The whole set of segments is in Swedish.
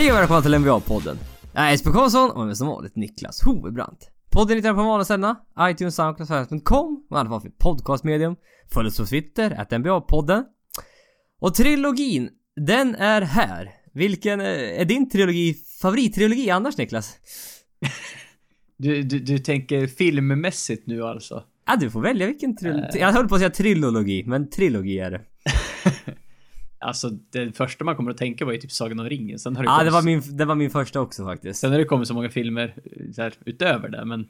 Hej och välkomna till NBA-podden. Jag är Jesper Karlsson och med som vanligt Niklas Hovebrant. Podden hittar på vanliga ställena, iTunes, Soundcloud, Sverige.com och fall för podcastmedium. Följ oss på Twitter, att NBA-podden. Och trilogin, den är här. Vilken eh, är din trilogi, favorittrilogi annars Niklas? Du, du, du tänker filmmässigt nu alltså? Ja, du får välja vilken trilogi. Jag höll på att säga trilologi, men trilogi är det. Alltså det första man kommer att tänka på är typ Sagan om ringen. Sen har det, Ja, kommit, det var min, det var min första också faktiskt. sen har det kommit så många filmer eh, så här, utöver det. Men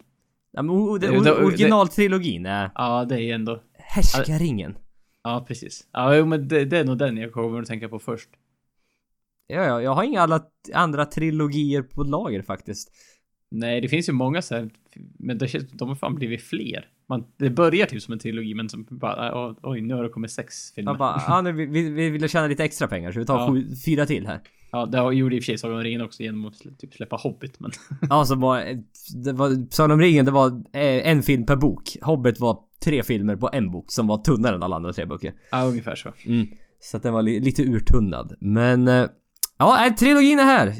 Ja, men o- det- det- originaltrilogin är ja, det är ändå... Härskaringen. Ja, precis. Ja, jo, men det, det är nog den jag kommer att tänka på först. Ja, ja, jag har inga alla andra trilogier på lager faktiskt. Nej, det finns ju många så här, men det känns, de har fan blivit fler. Man, det börjar typ som en trilogi, men som bara, "Oj, nu har det kommit sex filmer. Jag bara, ja, nu, vi, vi, vi ville tjäna lite extra pengar så vi tar Ja. sju, fyra till här. Ja, det gjorde i och för sig Sagan om ringen också genom att typ släppa Hobbit, men... Ja, så var, det var, Sagan om ringen, det var eh, en film per bok. Hobbit var tre filmer på en bok som var tunnare än alla andra tre böcker. ja, ungefär så. Mm. Så att den var li, lite urtunnad. Men, eh, ja, trilogin är här.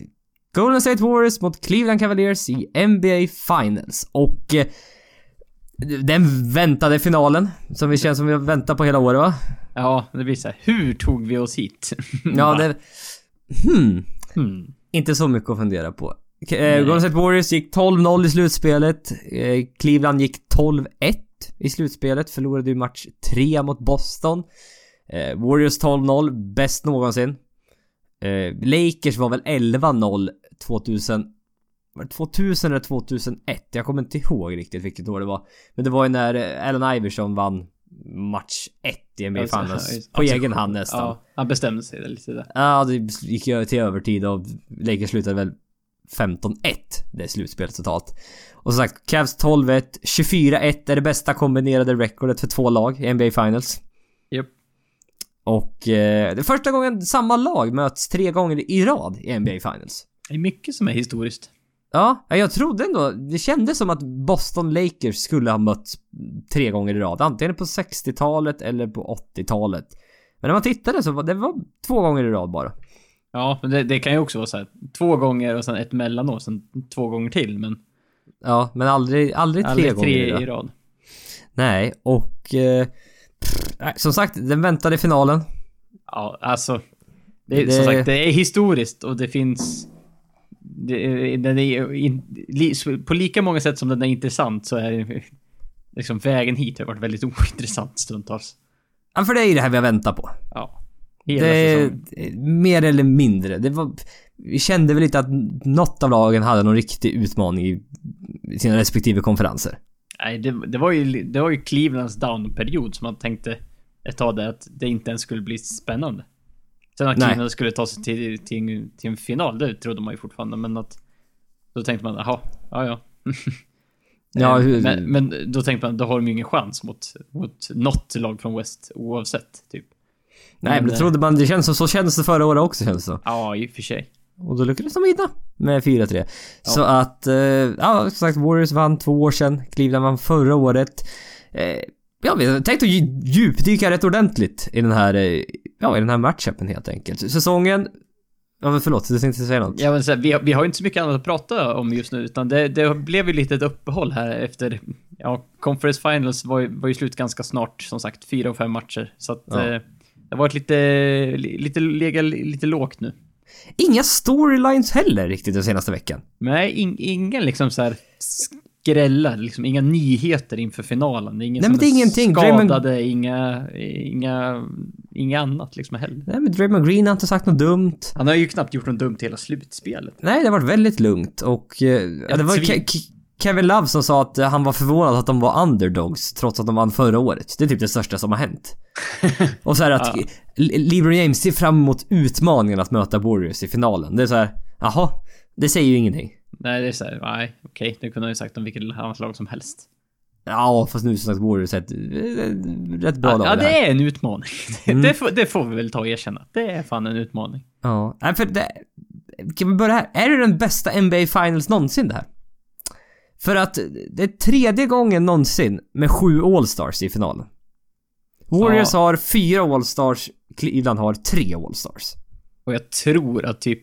Golden State Warriors mot Cleveland Cavaliers i NBA Finals. Och eh, den väntade finalen, som vi känns som vi har väntat på hela året va? Ja, det blir så här, hur tog vi oss hit? Ja, det... Hmm. Hmm. Inte så mycket att fundera på. Eh, Golden State Warriors gick 12-0 i slutspelet. Eh, Cleveland gick 12-1 i slutspelet. Förlorade ju match 3 mot Boston. Eh, Warriors 12-0, bäst någonsin. Eh, Lakers var väl 11-0 2000... Var det 2000 eller 2001? Jag kommer inte ihåg riktigt vilket år det var. Men det var ju när eh, Allen Iverson vann match 1 i NBA Alltså, Finals. På alltså, egen hand nästan. Ja, han bestämde sig lite där. Ja, det gick ju till övertid och Lakers slutade väl 15-1 det slutspelet totalt. Och som sagt, Cavs 12-1, 24-1 är det bästa kombinerade recordet för två lag i NBA Finals. Japp. Och eh, det är första gången samma lag möts tre gånger i rad i NBA Finals. Det är mycket som är historiskt. Ja, jag trodde ändå, det kändes som att Boston Lakers skulle ha mötts tre gånger i rad. Antingen på 60-talet eller på 80-talet. Men när man tittade så var det var två gånger i rad bara. Ja, men det, det kan ju också vara så här två gånger och sen ett mellanår, sen två gånger till, men Ja, men aldrig, aldrig tre aldrig gånger tre i rad. Nej, och... Eh, pff, som sagt, den väntade finalen. Ja, alltså. Det, Det- Som sagt, det är historiskt och det finns... Det, den är in, på lika många sätt som den är intressant så är liksom vägen hit har varit väldigt ointressant stundtals. Ja, för det är ju det här vi har väntat på. Ja. Hela Det, säsongen. mer eller mindre. Det var... Vi kände väl lite att något av lagen hade någon riktig utmaning i sina respektive konferenser. Nej, det, det, var ju, det var ju Clevelands down-period som man tänkte ett tag där att det inte ens skulle bli spännande. Sen att Nej. Cleveland skulle ta sig till, till, till en final, det trodde man ju fortfarande, men att... Då tänkte man, jaha, ja ja. Ja, Eh, hur- men, men då tänkte man, då har de ju ingen chans mot, mot något lag från West oavsett, typ. Nej, men det eh, trodde man... Det känns som så kändes det förra året också känns det. Ja, i och för sig. Och då lyckades de vinna med 4-3. Så att, eh, ja som sagt Warriors vann två år sedan. Cleveland vann förra året. Eh, ja, vi har tänkt att dju- djupdyka rätt ordentligt i den här, eh, ja i den här matchupen helt enkelt. Säsongen... Ja men förlåt, du tänkte säga något? Ja, men så här, vi, har, vi har inte så mycket annat att prata om just nu, utan det, det blev ju lite ett uppehåll här efter... Ja, Conference Finals var ju, var ju slut ganska snart, som sagt, fyra och fem matcher. Så att... Ja. Eh, det har varit lite, li- lite, lega, lite lågt nu. Inga storylines heller riktigt den senaste veckan. Nej, in, ingen liksom så här skrällar, liksom inga nyheter inför finalen. Det är ingen Nej, men det är ingenting. skadade, inga, inga, inga annat liksom heller. Nej men Draymond Green har inte sagt något dumt. Han har ju knappt gjort något dumt hela slutspelet. Nej, det har varit väldigt lugnt och... Eh, ja, det var Kevin Love som sa att eh, han var förvånad att de var underdogs trots att de vann förra året. Det är typ det största som har hänt. och så här att Ja. Le- LeBron James ser fram emot utmaningen att möta Warriors i finalen. Det är så här, jaha, det säger ju ingenting. Nej, det är såhär, nej, okej, det kunde han ju sagt om vilket annat lag som helst. Ja, fast nu som sagt Warriors ett eh, rätt bra Ja, lag ja det det här. är en utmaning. Mm. det, får, det får vi väl ta och erkänna. Det är fan en utmaning. Ja, nej för det... Kan vi börja här? Är det den bästa NBA Finals någonsin det här? För att det är tredje gången någonsin med sju All-Stars i finalen. Warriors Ja. har fyra All-Stars, Cleveland har tre All-Stars. Och jag tror att typ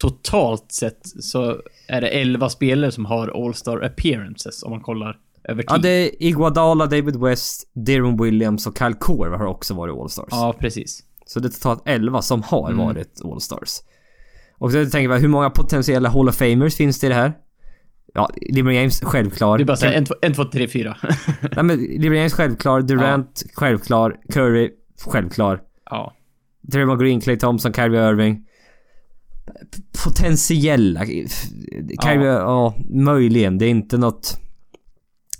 totalt sett så är det 11 spelare som har All-Star appearances om man kollar över tid. Ja, det är Iguodala, David West, Deron Williams och Kyle Korver har också varit All-Stars. Ja, precis. Så det är totalt 11 som har Mm. varit All-Stars. Och så tänker jag, hur många potentiella Hall of Famers finns det i det här? Ja, LeBron James, självklar. Är bara såhär, en, två, en, två, tre, fyra. Nej men LeBron James, självklar. Durant, självklar. Curry, självklar. ja. Draymond Green, Clay Thompson, Kyrie Irving. Potentiella. Kyrie, ja. möjligen. Det är inte något...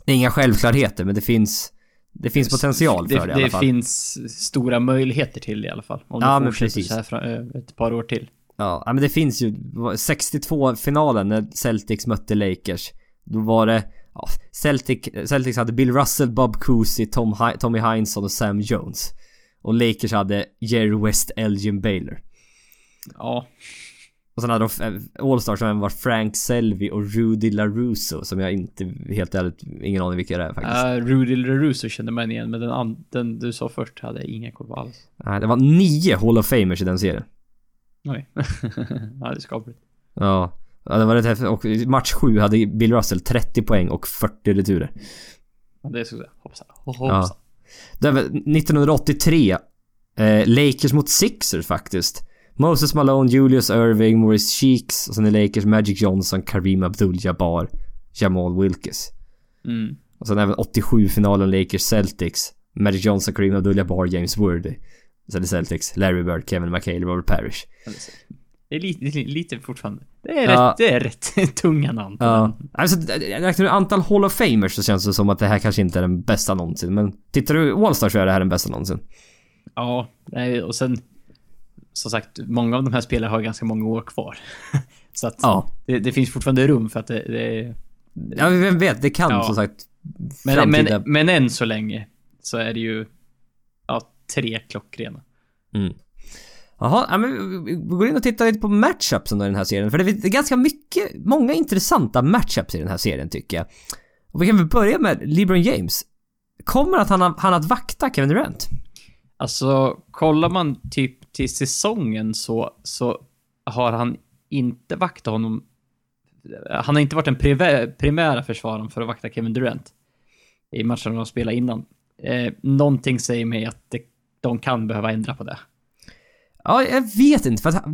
Det är inga självklarheter, men det finns... Det finns potential för det, det i alla Det fall. finns stora möjligheter till det i alla fall. Om Ja, det men precis. så här fra, eh, ett par år till. Ja, ja, men det finns ju 62-finalen när Celtics mötte Lakers. Då var det... Ja, Celtic, Celtics hade Bill Russell, Bob Cousy, Tom, Tommy Heinsohn och Sam Jones. Och Lakers hade Jerry West, Elgin Baylor. Ja. Och sen hade de eh, All-Stars som var Frank Selvi och Rudy LaRusso som jag inte, helt ärligt, ingen aning vilka det är faktiskt. Uh, Rudy LaRusso kände man igen, men den, den du sa först hade jag ingen koll på alls. Nej, det var nio Hall of Famers i den serien. Oj. ja, det är skapligt. Ja. Ja, det var rätt häftigt. Och match 7 hade Bill Russell 30 poäng och 40 returer. Ja, det är så hoppsan. Hoppsan. Det var 1983. Eh, Lakers mot Sixers faktiskt. Moses Malone, Julius Irving, Maurice Cheeks och sen är Lakers Magic Johnson, Kareem Abdul-Jabbar, Jamal Wilkes. Mm. Och sen även 87-finalen Lakers Celtics. Magic Johnson, Kareem Abdul-Jabbar, James Worthy. Sen är det Celtics, Larry Bird, Kevin McHale, Robert Parrish. Det är lite, lite, fortfarande. Det är, Ja. rätt, det är rätt tunga namn. Ja. Alltså, räknar du antal Hall of Famers så känns det som att det här kanske inte är den bästa någonsin. Men tittar du All-Star så är det här den bästa någonsin. Ja, och sen... Som sagt, många av de här spelarna har ganska många år kvar. så att Ja. det, det finns fortfarande rum för att det... det Ja, vem vet, det kan Ja. som sagt men, framtida... men, men än så länge så är det ju... Ja, tre klockrena. Mm. Jaha, ja, men vi vi går in och tittar lite på matchupsen i den här serien. För det är ganska mycket, många intressanta matchups i den här serien tycker jag. Och vi kan väl börja med LeBron James. Kommer att han, han att vakta Kevin Durant? Alltså, kollar man typ till säsongen så, så har han inte vaktat honom... Han har inte varit den primära försvararen för att vakta Kevin Durant. I matchen de spelade innan. Eh, någonting säger mig att det, de kan behöva ändra på det. Ja, jag vet inte för att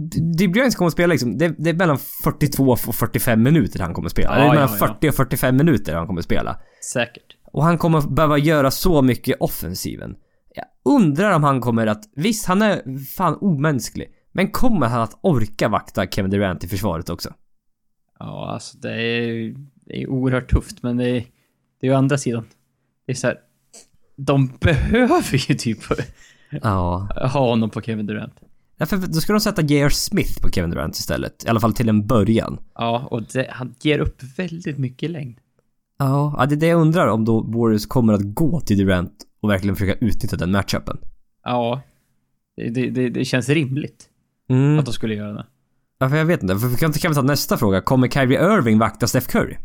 James kommer att spela liksom, det, det är mellan 42 och 45 minuter han kommer att spela. Ja, det är mellan ja. 40 och 45 minuter han kommer att spela. Säkert. Och han kommer att behöva göra så mycket offensiven. Jag undrar om han kommer att... Visst, han är fan omänsklig. Men kommer han att orka vakta Kevin Durant i försvaret också? Ja, alltså det är, det är oerhört tufft, men det är, det är ju andra sidan. Det är så här, De behöver ju typ Ja. ha honom på Kevin Durant. Därför, då ska de sätta J.R. Smith på Kevin Durant istället. I alla fall till en början. Ja, och det, han ger upp väldigt mycket längd. Ja, ja, det är det jag undrar om då Warriors kommer att gå till Durant och verkligen försöka utnyttja den matchupen. Ja, det, det, det, känns rimligt Mm. att de skulle göra det. Ja, för jag vet inte. För vi kan, kan vi ta nästa fråga. Kommer Kyrie Irving vakta Steph Curry?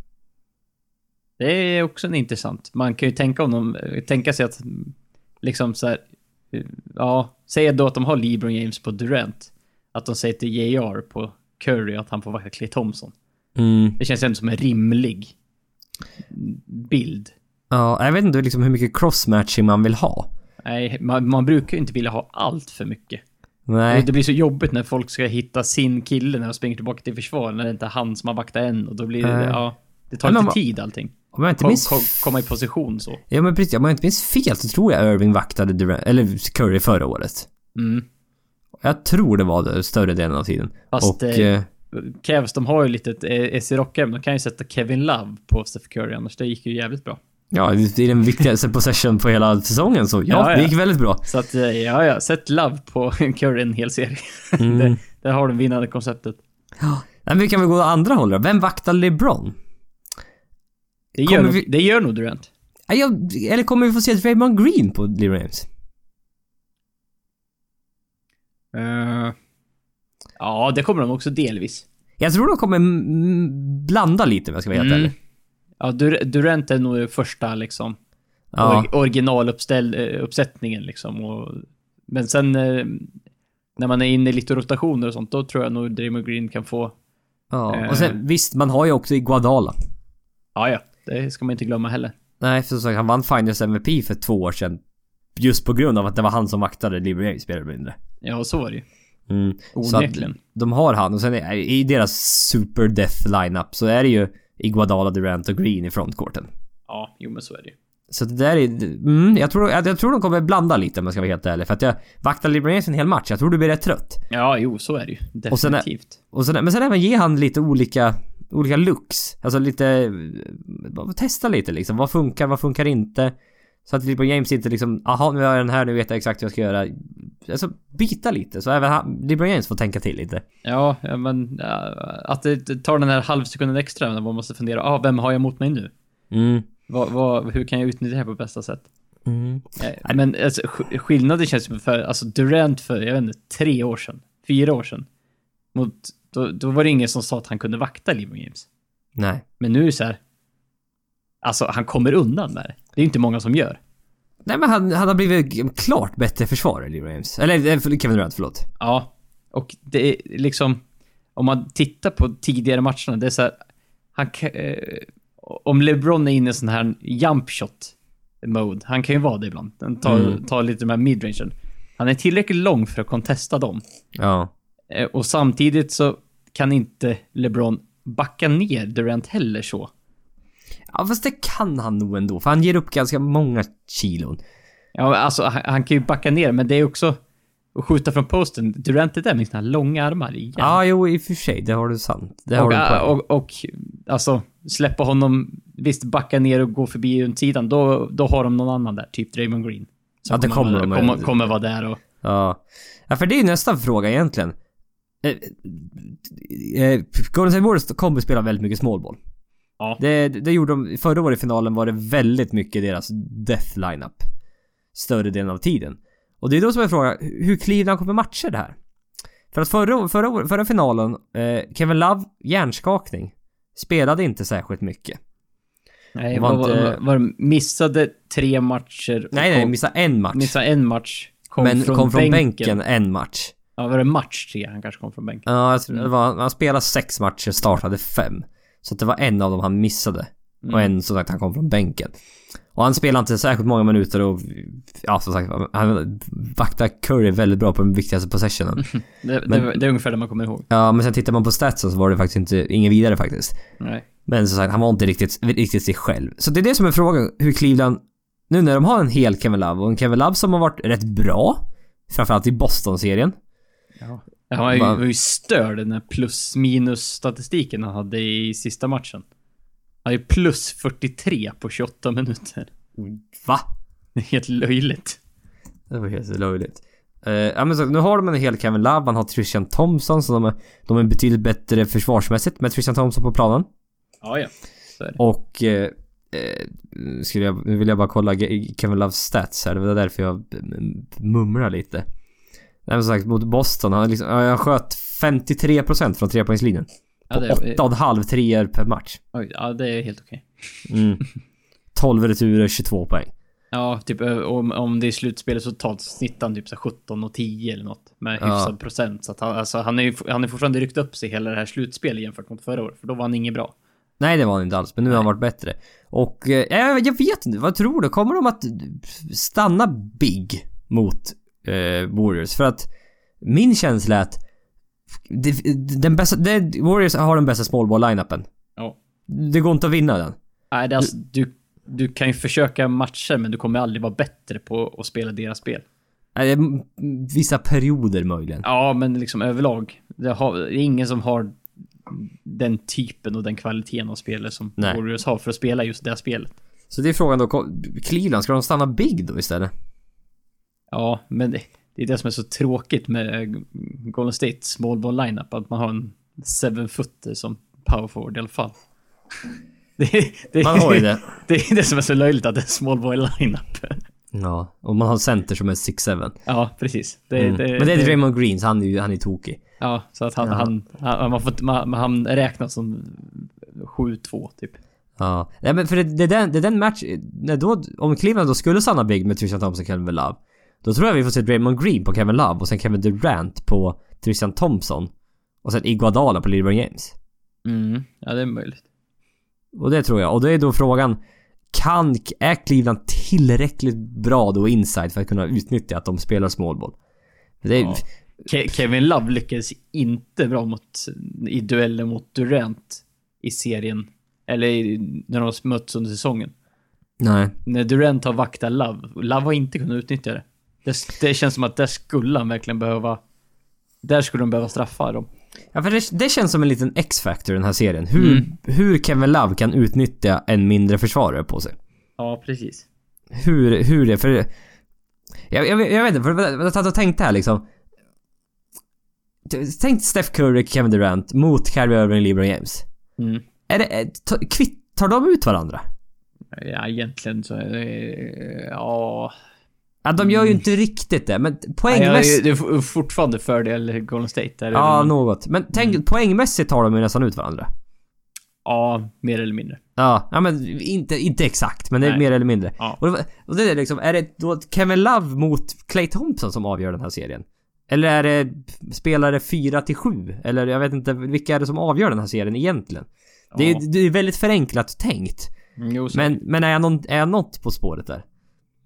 Det är också en intressant. Man kan ju tänka om de, tänka sig att liksom så här, ja, säg då att de har LeBron James på Durant. Att de säger till JR på Curry att han får vakta Clay Thompson. Mm. Det känns ändå som en rimlig bild. Ja, jag vet inte liksom hur mycket crossmatching man vill ha. Nej, man, man brukar ju inte vilja ha allt för mycket. Nej. Det blir så jobbigt när folk ska hitta sin kille när de springer tillbaka till försvar, när det inte är han som har vaktat än och då blir det, ja, det tar lite tid allting. Om jag inte minns... kom, komma i position så. Ja men precis, om jag inte minns fel så tror jag Irving vaktade Durant, eller Curry förra året. Mm. Jag tror det var det större delen av tiden. Fast, och... eh, Eh, Cavs, de har ju lite ett eh, SC Rockhem, de kan ju sätta Kevin Love på Steph Curry annars, det gick ju jävligt bra. Ja, det är den viktigaste possession på hela säsongen så ja, Ja, ja. det gick väldigt bra. Så att, eh, ja, ja, sätt Love på Curry en hel serie. Mm. det, där har du vinnande konceptet. Nej, men vi kan väl gå åt andra hållet. Vem vaktar LeBron? Det Kommer gör, nog, vi- det gör nog Durant. Ja, jag, eller kommer vi få se Draymond Green på LeBron James? Eh, ja, det kommer de också delvis. Jag tror de kommer mm, blanda lite om jag ska vara helt Mm. ärlig. Ja, Dur- Durant är nog första liksom. Ja. Or- originaluppställningen liksom. Och, men sen eh, när man är inne i lite rotationer och sånt, då tror jag nog Draymond Green kan få... Ja, Eh. och sen visst, man har ju också Iguodala. Ja, ja. Det ska man inte glömma heller. Nej, för som sagt, han vann Finals MVP för två år sedan. Just på grund av att det var han som vaktade mer eller mindre. Ja, så var det ju. Mm. Så att Onekligen. de har han och sen är, i deras super death lineup så är det ju Iguodala, Durant och Green i frontcourten. Ja, jo men så är det ju. Så det där är... Mm, jag, tror, jag, jag tror de kommer blanda lite om jag ska vara helt ärlig. För att jag vaktar James en hel match. Jag tror du blir rätt trött. Ja, jo, så är det ju. Och sen Definitivt. Och sen, men sen även ge han lite olika, olika looks. Alltså lite... bara Testa lite liksom. Vad funkar, vad funkar inte? Så att LeBron James inte liksom, aha nu har jag den här, nu vet jag exakt vad jag ska göra. Alltså byta lite, så även han, James får tänka till lite. Ja, men att det tar den här halvsekunden extra när man måste fundera, ah, vem har jag mot mig nu? Mm. Vad, vad, hur kan jag utnyttja det här på bästa sätt? Mm. Eh, Men alltså, sk- skillnaden känns ju för, alltså Durant för, jag vet inte, tre år sedan, fyra år sedan. Mot, då, då var det ingen som sa att han kunde vakta LeBron James. Nej. Men nu är det så här. Alltså, han kommer undan med det. Det är inte många som gör. Nej men han, han har blivit klart bättre försvarare, LeBron James. Eller eh, Kevin Durant, förlåt. Ja, och det är liksom... Om man tittar på tidigare matcherna, det är så här... Han, eh, om LeBron är inne i sån här jump shot mode, han kan ju vara det ibland. Han tar, Mm. tar lite de här midrangen. Han är tillräckligt lång för att contesta dem. Ja. Eh, och samtidigt så kan inte LeBron backa ner Durant heller så. Ja fast det kan han nog ändå, för han ger upp ganska många kilon. Ja, alltså han, han kan ju backa ner, men det är också att skjuta från posten. Durant är där med sina långa armar igen. Ja, jo i och för sig, det har du sant. Det har och, du poäng. och, och, alltså släppa honom, visst backa ner och gå förbi runt sidan, då, då har de någon annan där, typ Draymond Green. Som Ja, det kommer de. kommer, kommer vara där och... Ja. ja, för det är ju nästa fråga egentligen. Eh, eh, Golden State Warriors kommer spela väldigt mycket smålboll. Ja. Det, det gjorde de, förra året i finalen var det väldigt mycket deras death lineup. Större delen av tiden. Och det är då som jag frågar, hur Cleveland kommer matcha det här? För att förra, förra, förra finalen, eh, Kevin Love, hjärnskakning. Spelade inte särskilt mycket. Nej, var var, inte- var, missade tre matcher. Nej, nej, missade en match. Missade en match. Kom men från kom från bänken. bänken. en match. Ja, var det match tre han kanske kom från bänken? Ja, tror det var, han spelade sex matcher, startade fem. Så att det var en av dem han missade. Mm. Och en som sagt han kom från bänken. Och han spelade inte särskilt många minuter och ja som sagt han vaktade Curry väldigt bra på den viktigaste possessionen. Det, Men- det, det är ungefär det man kommer ihåg. Ja men sen tittar man på statsen så var det faktiskt inte, ingen vidare faktiskt. Nej. Men som sagt han var inte riktigt, riktigt sig själv. Så det är det som är frågan, hur Cleveland, nu när de har en hel Kevin Love och en Kevin Love som har varit rätt bra. Framförallt i Boston-serien. Ja. Han var ju, Va- var ju störd den här plus minus statistiken han hade i sista matchen. Han är plus 43 på 28 minuter. Va? Det är helt löjligt. Det var helt löjligt. Uh, ja men så, nu har de en hel Kevin Love, man har Trishan Thompson så de är, de är betydligt bättre försvarsmässigt med Trishan Thompson på planen. Ja, ja. Och... Eh, eh, skulle jag, nu vill jag bara kolla Kevin Loves stats här, det var därför jag mm, mumlar lite. Nej men som sagt, mot Boston, han, liksom, ja, jag sköt 53% från trepoängslinjen. Ja, På det är, 8,5 treor per match. oj, ja, det är helt okej. Mm. 12 returer, 22 poäng. Ja, typ om, om det är slutspel så totalt snittar han typ så här 17 och 10 eller något. Med Ja. hyfsad procent. Så att han, alltså, han är ju han är fortfarande ryckt upp sig hela det här slutspelet jämfört mot förra året. För då var han inget bra. Nej det var han inte alls, men nu har han varit bättre. Och eh, jag, jag vet inte, vad tror du? Kommer de att stanna big mot eh, Warriors? För att min känsla är att den bästa, det, Warriors har den bästa small ball lineupen Ja. Det går inte att vinna den. Nej, det är alltså, du, du kan ju försöka matcher, men du kommer aldrig vara bättre på att spela deras spel. M- Vissa perioder möjligen. Ja, men liksom överlag. Det, har, det är ingen som har den typen och den kvaliteten av spelare som Nej. Warriors har för att spela just det spelet. Så det är frågan då, Cleveland, ska de stanna big då istället? Ja, men det, det är det som är så tråkigt med Golden State small ball lineup, att man har en seven footer som power forward i alla fall. Det, det, Man har ju det. Det är det som är så löjligt att det är small ball lineup. Ja, och man har center som är 6-7. Ja, precis. Det, Mm. det, Men det är Draymond Green, så han är ju han är tokig. Ja, så att han, Ja. han, han, man får, man, han räknas som 7-2 typ. Ja, nej men för det, det, är den, det är den match, när då, om Cleveland då skulle stanna big med Trishan Thompson och Kevin Love. Då tror jag vi får se Draymond Green på Kevin Love och sen Kevin Durant på Tristan Thompson. Och sen Iguodala på LeBron James. Mm, ja det är möjligt. Och det tror jag. Och då är då frågan kan, är Cleveland tillräckligt bra då inside för att kunna utnyttja att de spelar small ball? Det är, Ja. Ke- Kevin Love lyckades inte bra mot, i duellen mot Durant i serien. Eller i, när de har mötts under säsongen. Nej. När Durant har vaktat Love, Love har inte kunnat utnyttja det. Det, det känns som att där skulle han verkligen behöva... Där skulle de behöva straffa dem. Ja, för det, det känns som en liten X-factor den här serien. Hur, Mm. hur Kevin Love kan utnyttja en mindre försvarare på sig. Ja, precis. Hur, hur det, för... Jag, jag, jag vet inte, för jag satt och tänkte här liksom. Tänk Steph Curry, Kevin Durant mot Kyrie Irving, LeBron James. Mm. Är det, är- ta- kvittar de ut varandra? Ja, egentligen så är det... Ja... Ja, de gör ju inte riktigt det, men Nej, ja, poängmässigt... det är fortfarande fördel Golden State. Där är Ja, de- något. Men tänk, poängmässigt tar de ju nästan ut varandra. ja, mer eller mindre. Ja, ja men inte, inte exakt, men det är Nej. mer eller mindre. Ja. Och, det, och det är liksom, är det då Kevin Love mot Clay Thompson som avgör den här serien? Eller är det spelare 4 till 7? Eller jag vet inte, vilka är det som avgör den här serien egentligen? Det, Ja. är, det är väldigt förenklat tänkt. Mm, Jo. Men, men är, jag någon, är jag något på spåret där?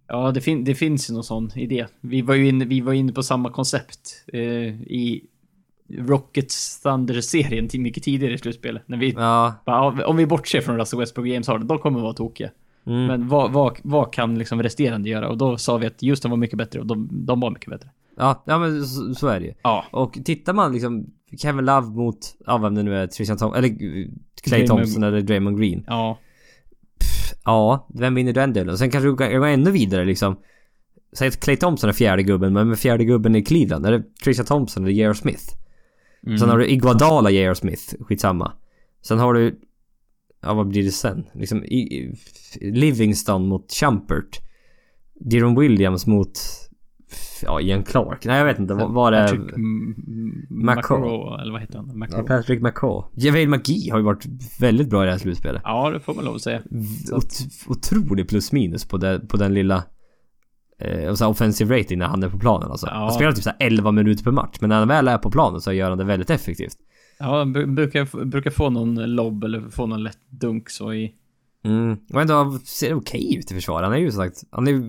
Ja, det, fin det finns ju någon sån idé. Vi var ju inne, vi var inne på samma koncept eh, i Rockets Thunder-serien till mycket tidigare i slutspelet. När vi, Ja. bara, om vi bortser från Russell Westbrook och James Harden, de kommer vara tokiga. Mm. Men vad, vad, vad kan liksom resterande göra? Och då sa vi att Houston var mycket bättre och de, de var mycket bättre. Ja, ja men så, så är det ju. Ja. Och tittar man liksom Kevin Love mot, ja vem det nu är, Tristan Thompson, eller Clay Draymond- Thompson eller Draymond Green. Ja. Ja, vem vinner den duellen? Sen kanske du kan gå ännu vidare liksom. Säg att Clay Thompson är fjärde gubben, men med fjärde gubben i Cleveland, är det Trisha Thompson eller J.R. Smith? Mm. Sen har du Iguodala, J.R. Smith, skitsamma. Sen har du... Ja, vad blir det sen? Liksom i, i, Livingston mot Chumpert. Deron Williams mot... Ja, Ian Clark. Nej, jag vet inte. Vad var det... Patrick McCaw. Eller vad heter han? Ja, McCaw. Patrick McCaw. JaVale McGee har ju varit väldigt bra i det här slutspelet. Ja, det får man lov att säga. Ot- otrolig plus minus på, det, på den lilla eh, och så här offensive rating när han är på planen alltså. Ja. Han spelar typ så här 11 minuter per match men när han väl är på planen så gör han det väldigt effektivt. Ja, han bru- brukar, brukar få någon lobb eller få någon lätt dunk så i... Mm. Och ändå ser det okej ut i försvar. Han är ju som sagt, han är,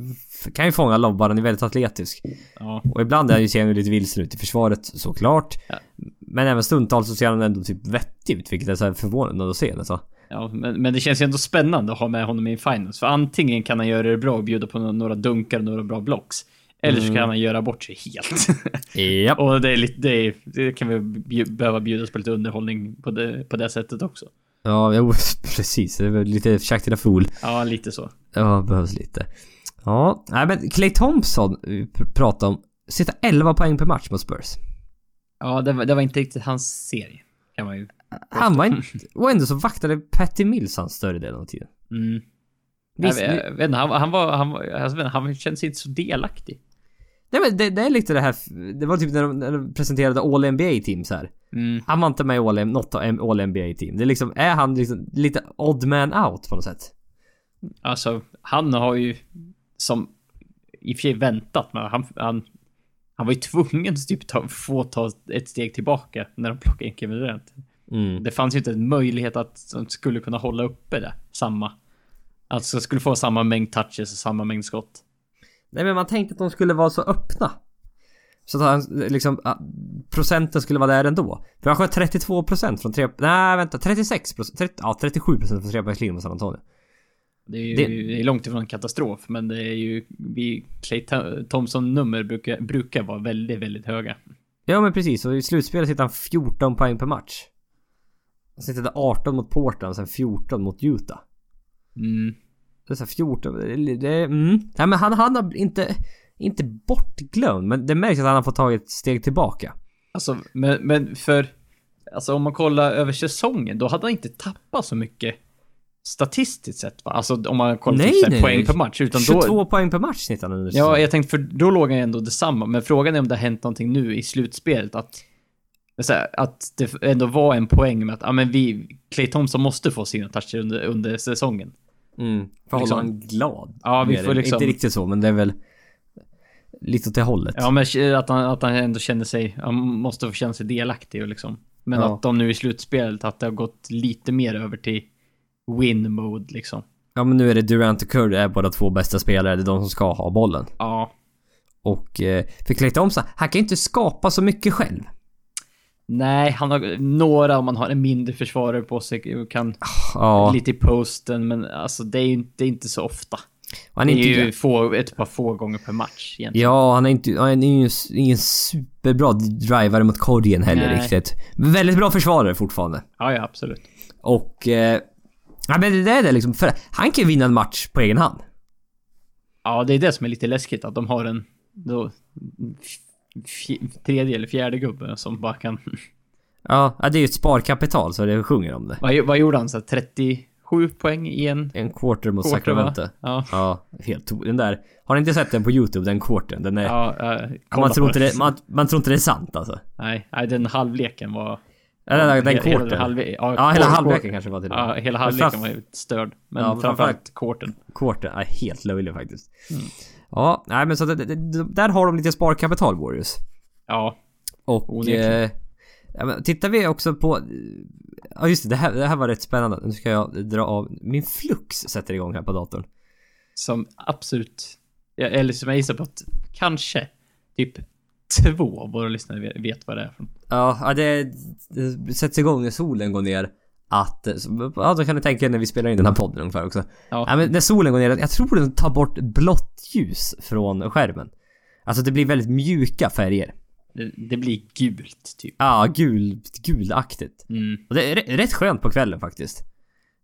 kan ju fånga lobbar, han är väldigt atletisk. Ja. Och ibland är han ju, ser han ju lite vilsen ut i försvaret såklart. Ja. Men även stundtals så ser han ändå typ vettig ut vilket är så här förvånande att se alltså. Ja, men, men det känns ju ändå spännande att ha med honom i finals. För antingen kan han göra det bra och bjuda på några dunkar och några bra blocks. Eller så Mm. kan han göra bort sig helt. Ja. och det är lite, det, är, det kan vi bju- behöva bjudas på lite underhållning på det, på det sättet också. Ja, jo, precis. Det väl lite the Fool. Ja, lite så. Ja, behövs lite. Ja, nej men Clay Thompson vi pr- pratade om. Sitta 11 poäng per match mot Spurs. Ja, det var, det var inte riktigt hans serie. Kan man ju... Han var inte... Och ändå så vaktade Patty Mills han större delen av tiden. Mm. Visst, jag, vet- jag vet inte, han, var- han var... Han, var, alltså, inte, han känns inte så delaktig. nej men det, det är lite det här... Det var typ när de, när de presenterade All NBA teams här. Mm. Han var inte med i All, något av All NBA team. Det är liksom, är han liksom lite odd man out på något sätt? Alltså, han har ju som i och för sig väntat, men han, han, han var ju tvungen att typ ta, få ta ett steg tillbaka när de plockade in Kevin Durant. Mm. Det fanns ju inte en möjlighet att de skulle kunna hålla uppe det, samma. Alltså skulle få samma mängd touches och samma mängd skott. Nej men man tänkte att de skulle vara så öppna. Så att han, liksom, ah, procenten skulle vara där ändå. För han sköt 32% från tre... Nej vänta, 36%, 30, ja 37% från trepoängslinjen mot San Antonio. Det är ju Det- det... är långt ifrån en katastrof, men det är ju... Vi, Clay Th- Thompson nummer brukar, brukar vara väldigt, väldigt höga. Ja men precis, och i slutspelet sitter han 14 poäng per match. Han sitter 18 mot Portland, sen 14 mot Utah. Mm. Det är så här 14, det, det mm. Nej men han, han har inte, inte bortglömd, men det märks att han har fått ta ett steg tillbaka. Alltså, men, men för... Alltså om man kollar över säsongen, då hade han inte tappat så mycket statistiskt sett va? Alltså om man kollar Nej, typ nej, poäng per match. Utan 22 då, poäng per match snittar han under ja, jag tänkte för då låg han ändå detsamma. Men frågan är om det har hänt någonting nu i slutspelet. Att, här, att det ändå var en poäng med att, ja men vi, Clay Thompson måste få sina toucher under, under säsongen. Mm. För att Liksom. hålla honom glad. Ja, vi får liksom- Inte riktigt så, men det är väl... lite åt det hållet. Ja, men att han, att han ändå känner sig... Han måste få känna sig delaktig och liksom. Men Ja. att de nu i slutspelet, att det har gått lite mer över till win mode liksom. Ja men nu är det Durant och Curry är båda två bästa spelare, det är de som ska ha bollen. Ja. Och eh, för Klay Thompson, han kan ju inte skapa så mycket själv. Nej, han har några om man har en mindre försvarare på sig och kan Ja, lite i posten, men alltså det är ju inte, det är inte så ofta han är, inte... ju få, ett par få gånger per match egentligen. Ja, han är, inte, han är ju ingen superbra drivare mot korgen heller Nej. riktigt. Väldigt bra försvarare fortfarande. Ja, ja absolut. Och... Eh, ja, men det är det liksom. För han kan ju vinna en match på egen hand. Ja, det är det som är lite läskigt. Att de har en... Då, tredje eller fjärde gubbe som bara kan... ja, det är ju ett sparkapital så det sjunger om det. Vad, vad gjorde han? Så 30 sju poäng i en... En quarter mot quarter, Sacramento. Ja. ja. Helt Den där. Har ni inte sett den på YouTube, den quartern? Den är... Ja, uh, man, tror inte det, man, man, tror inte det är sant alltså. Nej, nej den halvleken var... Ja, den, den quartern. Hela, halv, ja, ja hela halvleken quarter. kanske var till och med. Ja, hela halvleken var ju störd. Men ja, framförallt quartern. Quartern, ja, helt löjlig faktiskt. Mm. Ja, nej men så att, där har de lite sparkapital, Warriors. Ja. Och... Eh, ja, tittar vi också på... Ja just det, det här, det här var rätt spännande. Nu ska jag dra av... Min flux sätter igång här på datorn. som absolut... Eller som jag gissar på att kanske typ två av våra lyssnare vet- vad det är från. Ja, det, det sätts igång när solen går ner. Att... Ja, då kan ni tänka när vi spelar in den här podden ungefär också. Ja. Ja, men när solen går ner, jag tror den tar bort blått ljus från skärmen. Alltså det blir väldigt mjuka färger. Det, det blir gult, typ. Ja, gul, gulaktigt. Mm. Och det är rätt- skönt på kvällen faktiskt.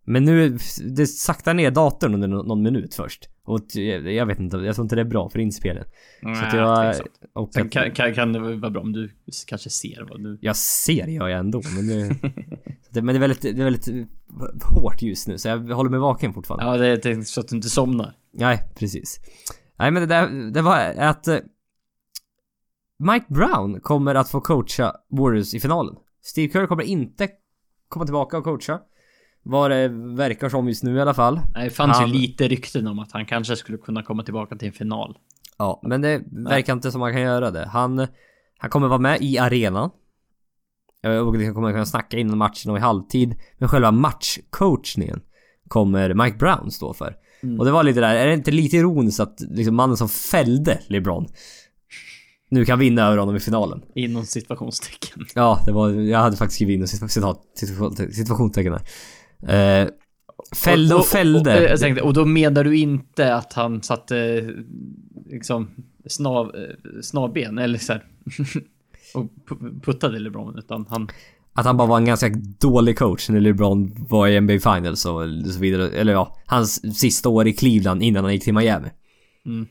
Men nu, det saktar ner datorn under nå- någon minut först. Och jag vet inte, jag tror inte det är bra för inspelningen. Så att Nej, jag... Och Sen kan, kan, kan det vara bra om du kanske ser vad du... jag ser gör jag ändå, men det, det, men det är väldigt, det är väldigt hårt just nu, så jag håller mig vaken fortfarande. Ja, det är det är så att du inte somnar. Nej, precis. Nej men det där, det var att eh, Mike Brown kommer att få coacha Warriors i finalen. Steve Kerr kommer inte komma tillbaka och coacha. Vad det verkar som just nu i alla fall. Det fanns Han- ju lite rykten om att han kanske skulle kunna komma tillbaka till en final. Ja, men det verkar inte som man kan göra det. Han, han kommer vara med i arenan. Och liksom kommer kunna snacka innan matchen och i halvtid. Men själva matchcoachningen kommer Mike Brown stå för. Mm. Och det var lite där, är det inte lite ironiskt att liksom mannen som fällde LeBron nu kan vinna över honom i finalen? Inom situationstecken. Ja, det var, jag hade faktiskt skrivit in citat, citat, situation- situationstecken där. Eh, fällde och, fällde. Och, jag tänkte, och då menar du inte att han satte liksom snav, eh, snavben eller så här, och pu- puttade LeBron utan han... Att han bara var en ganska dålig coach när LeBron var i NBA Finals och så vidare. Eller ja, hans sista år i Cleveland innan han gick till Miami. Mm.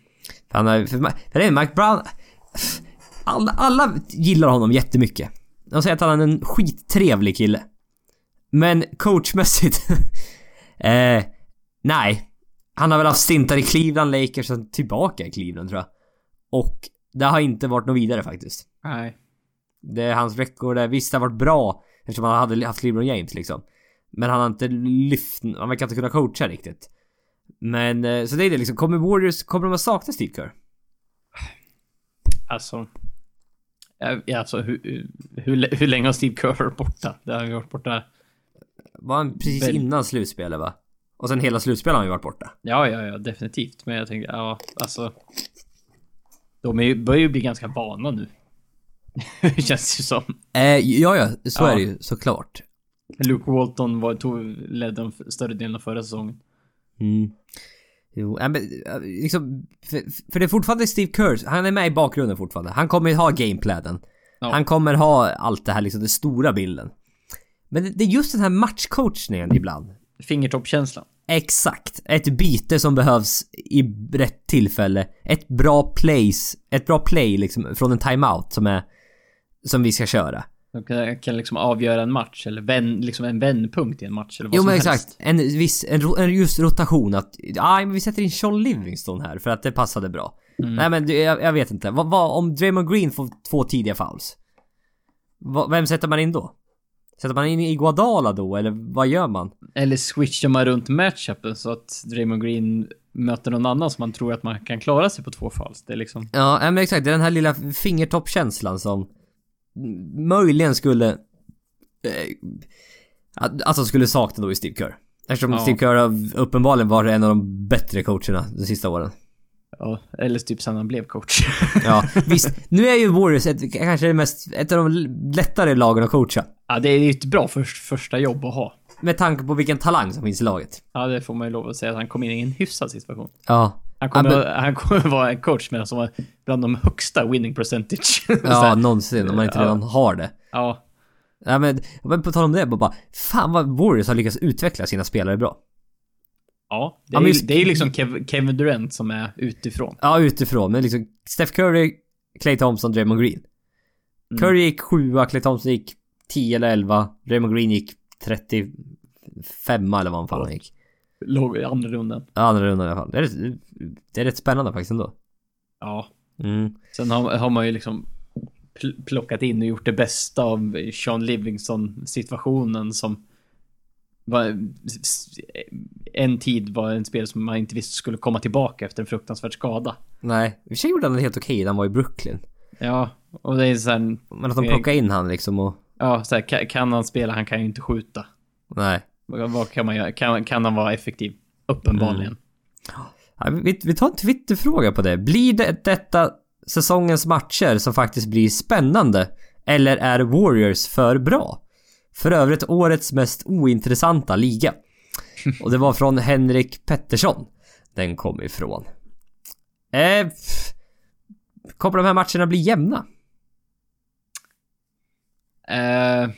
Han är, för, för det är Mike Brown... Alla, alla gillar honom jättemycket. De säger att han är en skittrevlig kille. Men coachmässigt... eh, nej. Han har väl haft stintar i Cleveland, Lakers och tillbaka i Cleveland tror jag. Och det har inte varit något vidare faktiskt. Nej. Det är hans record där, visst det har varit bra eftersom han hade haft LeBron James liksom. Men han har inte lyft, han verkar inte kunna coacha riktigt. Men eh, så det är det liksom, kommer Warriors, kommer de att sakna Steve Kerr? Alltså... Ja, alltså hur, hur, hur länge har Steve Kerr varit borta? Det har ju varit borta... Var han precis Väl- innan slutspelet va? Och sen hela slutspelet har han ju varit borta. Ja, ja, ja, definitivt. Men jag tänker, ja, alltså... De är ju, börjar ju bli ganska vana nu. Känns ju som. Eh, ja ja, så Ja. är det ju såklart. Luke Walton var, tog, ledde den större delen av förra säsongen. Mm. Jo, men liksom, för, för det är fortfarande Steve Kerr, han är med i bakgrunden fortfarande. Han kommer ha gameplanen. Ja. Han kommer ha allt det här liksom, den stora bilden. Men det, det är just den här matchcoachningen ibland. Fingertoppkänslan. Exakt. Ett byte som behövs i rätt tillfälle. Ett bra place, ett bra play liksom från en timeout som är som vi ska köra. De kan, kan liksom avgöra en match eller vän, liksom en vändpunkt i en match eller vad Jo som men helst. exakt. En viss, en, en just rotation att, ja men vi sätter in Sean Livingston här för att det passade bra. Mm. Nej men jag, jag vet inte. Vad, vad, om Draymond Green får två tidiga fouls? Vad- vem sätter man in då? Sätter man in Iguodala då eller vad gör man? Eller switchar man runt matchupen så att Draymond Green möter någon annan som man tror att man kan klara sig på två falls. Det är liksom... Ja, men exakt. Det är den här lilla fingertoppkänslan som möjligen skulle... Eh, de skulle sakna då i Steve Kerr. Eftersom Ja. Steve Kerr uppenbarligen varit en av de bättre coacherna de sista åren. Ja, eller typ sen han blev coach. Ja, visst. Nu är ju Warriors ett, kanske det mest, ett av de lättare lagen att coacha. ja, det är ju ett bra för, första jobb att ha. Med tanke på vilken talang som finns i laget. Ja, det får man ju lov att säga att han kom in i en hyfsad situation. Ja. Han kommer, Ja, men- han kommer vara en coach med som har bland de högsta winning percentage. Ja, någonsin. Om man inte Ja. redan har det. ja. Ja, men, men på tal om det, bara, fan vad Warriors har lyckats utveckla sina spelare bra. Ja, det Ja, är, men ju, just- det är ju liksom Kev, Kevin Durant som är utifrån. Ja, utifrån. Men liksom Steph Curry, Clay Thompson, Draymond Green. Mm. Curry gick 7 Clay Thompson gick 10 eller 11. Draymond Green gick 35 eller vad han fan gick. Låg i andra rundan. Ja, andra rundan i alla fall. Det är, rätt- det är rätt spännande faktiskt ändå. Ja. Mm. Sen har, har man ju liksom pl- plockat in och gjort det bästa av Sean Livingston situationen som var, en tid var en spelare som man inte visste skulle komma tillbaka efter en fruktansvärd skada. Nej, i och för sig gjorde han det helt okej när han var i Brooklyn. Ja, och det är så här, Men att de plockade in han liksom och... ja, så här, kan han spela? Han kan ju inte skjuta. Nej. Vad, kan man göra? Kan, kan han vara effektiv? Uppenbarligen. Ja, vi, vi tar en Twitterfråga på det. Blir det detta säsongens matcher som faktiskt blir spännande? Eller är Warriors för bra? För övrigt årets mest ointressanta liga. Och det var från Henrik Pettersson. Den kom ifrån. Eh, pff. kommer de här matcherna bli jämna? Eh,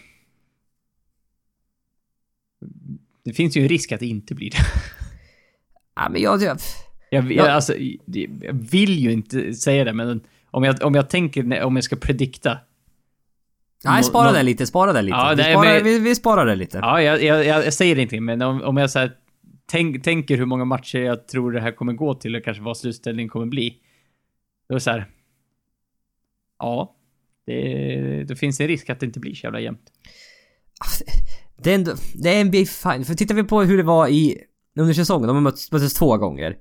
det finns ju en risk att det inte blir det. Ja, men jag... jag Jag, Ja. jag, alltså, jag vill ju inte säga det, men om jag, om jag tänker, om jag ska predikta. nej, spara nå- den lite, spara den lite. Ja, vi, nej, sparar, men- vi, vi sparar det lite. Ja, jag, jag, jag säger ingenting, men om, om jag så här, tänk, tänker hur många matcher jag tror det här kommer gå till och kanske vad slutställningen kommer bli. Då är det så här. Ja, det, det finns en risk att det inte blir så jävla jämnt. Det är, ändå, det är NBA fine. För tittar vi på hur det var i under säsongen, de har mötts, möttes två gånger.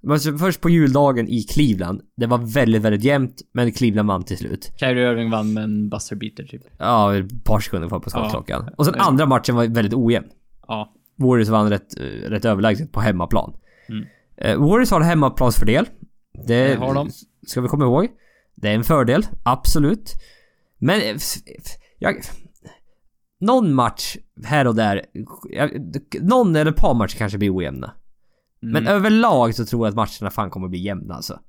De möttes först på juldagen i Cleveland. Det var väldigt, väldigt jämnt, men Cleveland vann till slut. Kyrie Irving vann med en buzzer beater typ. Ja, ett par sekunder kvar på skottklockan. Och sen Ja. andra matchen var väldigt ojämn. Ja. Warriors vann rätt, rätt överlägset på hemmaplan. Mm. Eh, Warriors har hemmaplansfördel. Det, Det har de. Ska vi komma ihåg. Det är en fördel, absolut. Men... eh, Jag, någon match här och där... Någon eller ett par matcher kanske blir ojämna. Mm. Men överlag så tror jag att matcherna fan kommer bli jämna alltså.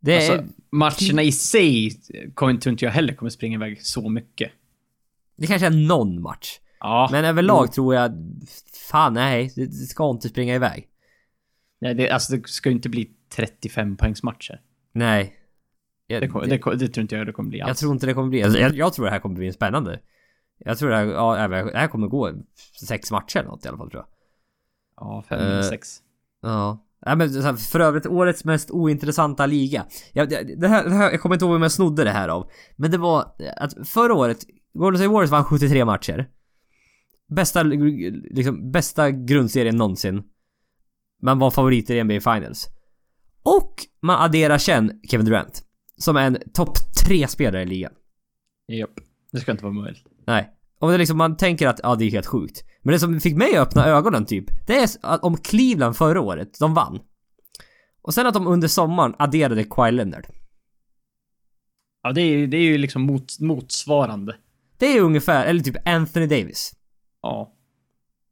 Det är... Alltså, matcherna i sig kommer tror inte jag heller kommer springa iväg så mycket. Det kanske är någon match. Ja, Men överlag tror jag... Fan nej, det ska inte springa iväg. nej, det, alltså det ska ju inte bli 35 poängs matcher. Nej. Jag, Det, det, det tror inte jag det kommer bli alls. jag tror inte det kommer bli... Alltså, jag, jag tror det här kommer bli en spännande. Jag tror det här, ja, det här kommer gå sex matcher eller något i alla fall tror jag. Ja, 5, Eh, 6. Ja. Nej men för övrigt årets mest ointressanta liga. Jag, det, här, det här, jag kommer inte ihåg vem jag snodde det här av. Men det var att förra året, Golden State Warriors vann 73 matcher. Bästa, liksom, bästa grundserien någonsin. Man var favoriter i NBA Finals. Och man adderar sen Kevin Durant. Som är en topp 3 spelare i ligan. Japp. Det ska inte vara möjligt. Nej. Och det är liksom, man tänker att ja, det är helt sjukt. Men det som fick mig att öppna ögonen typ, det är att om Cleveland förra året, de vann. Och sen att de under sommaren adderade Kawhi Leonard. Ja, det är, det är ju liksom mot, motsvarande. Det är ungefär, eller typ Anthony Davis. Ja.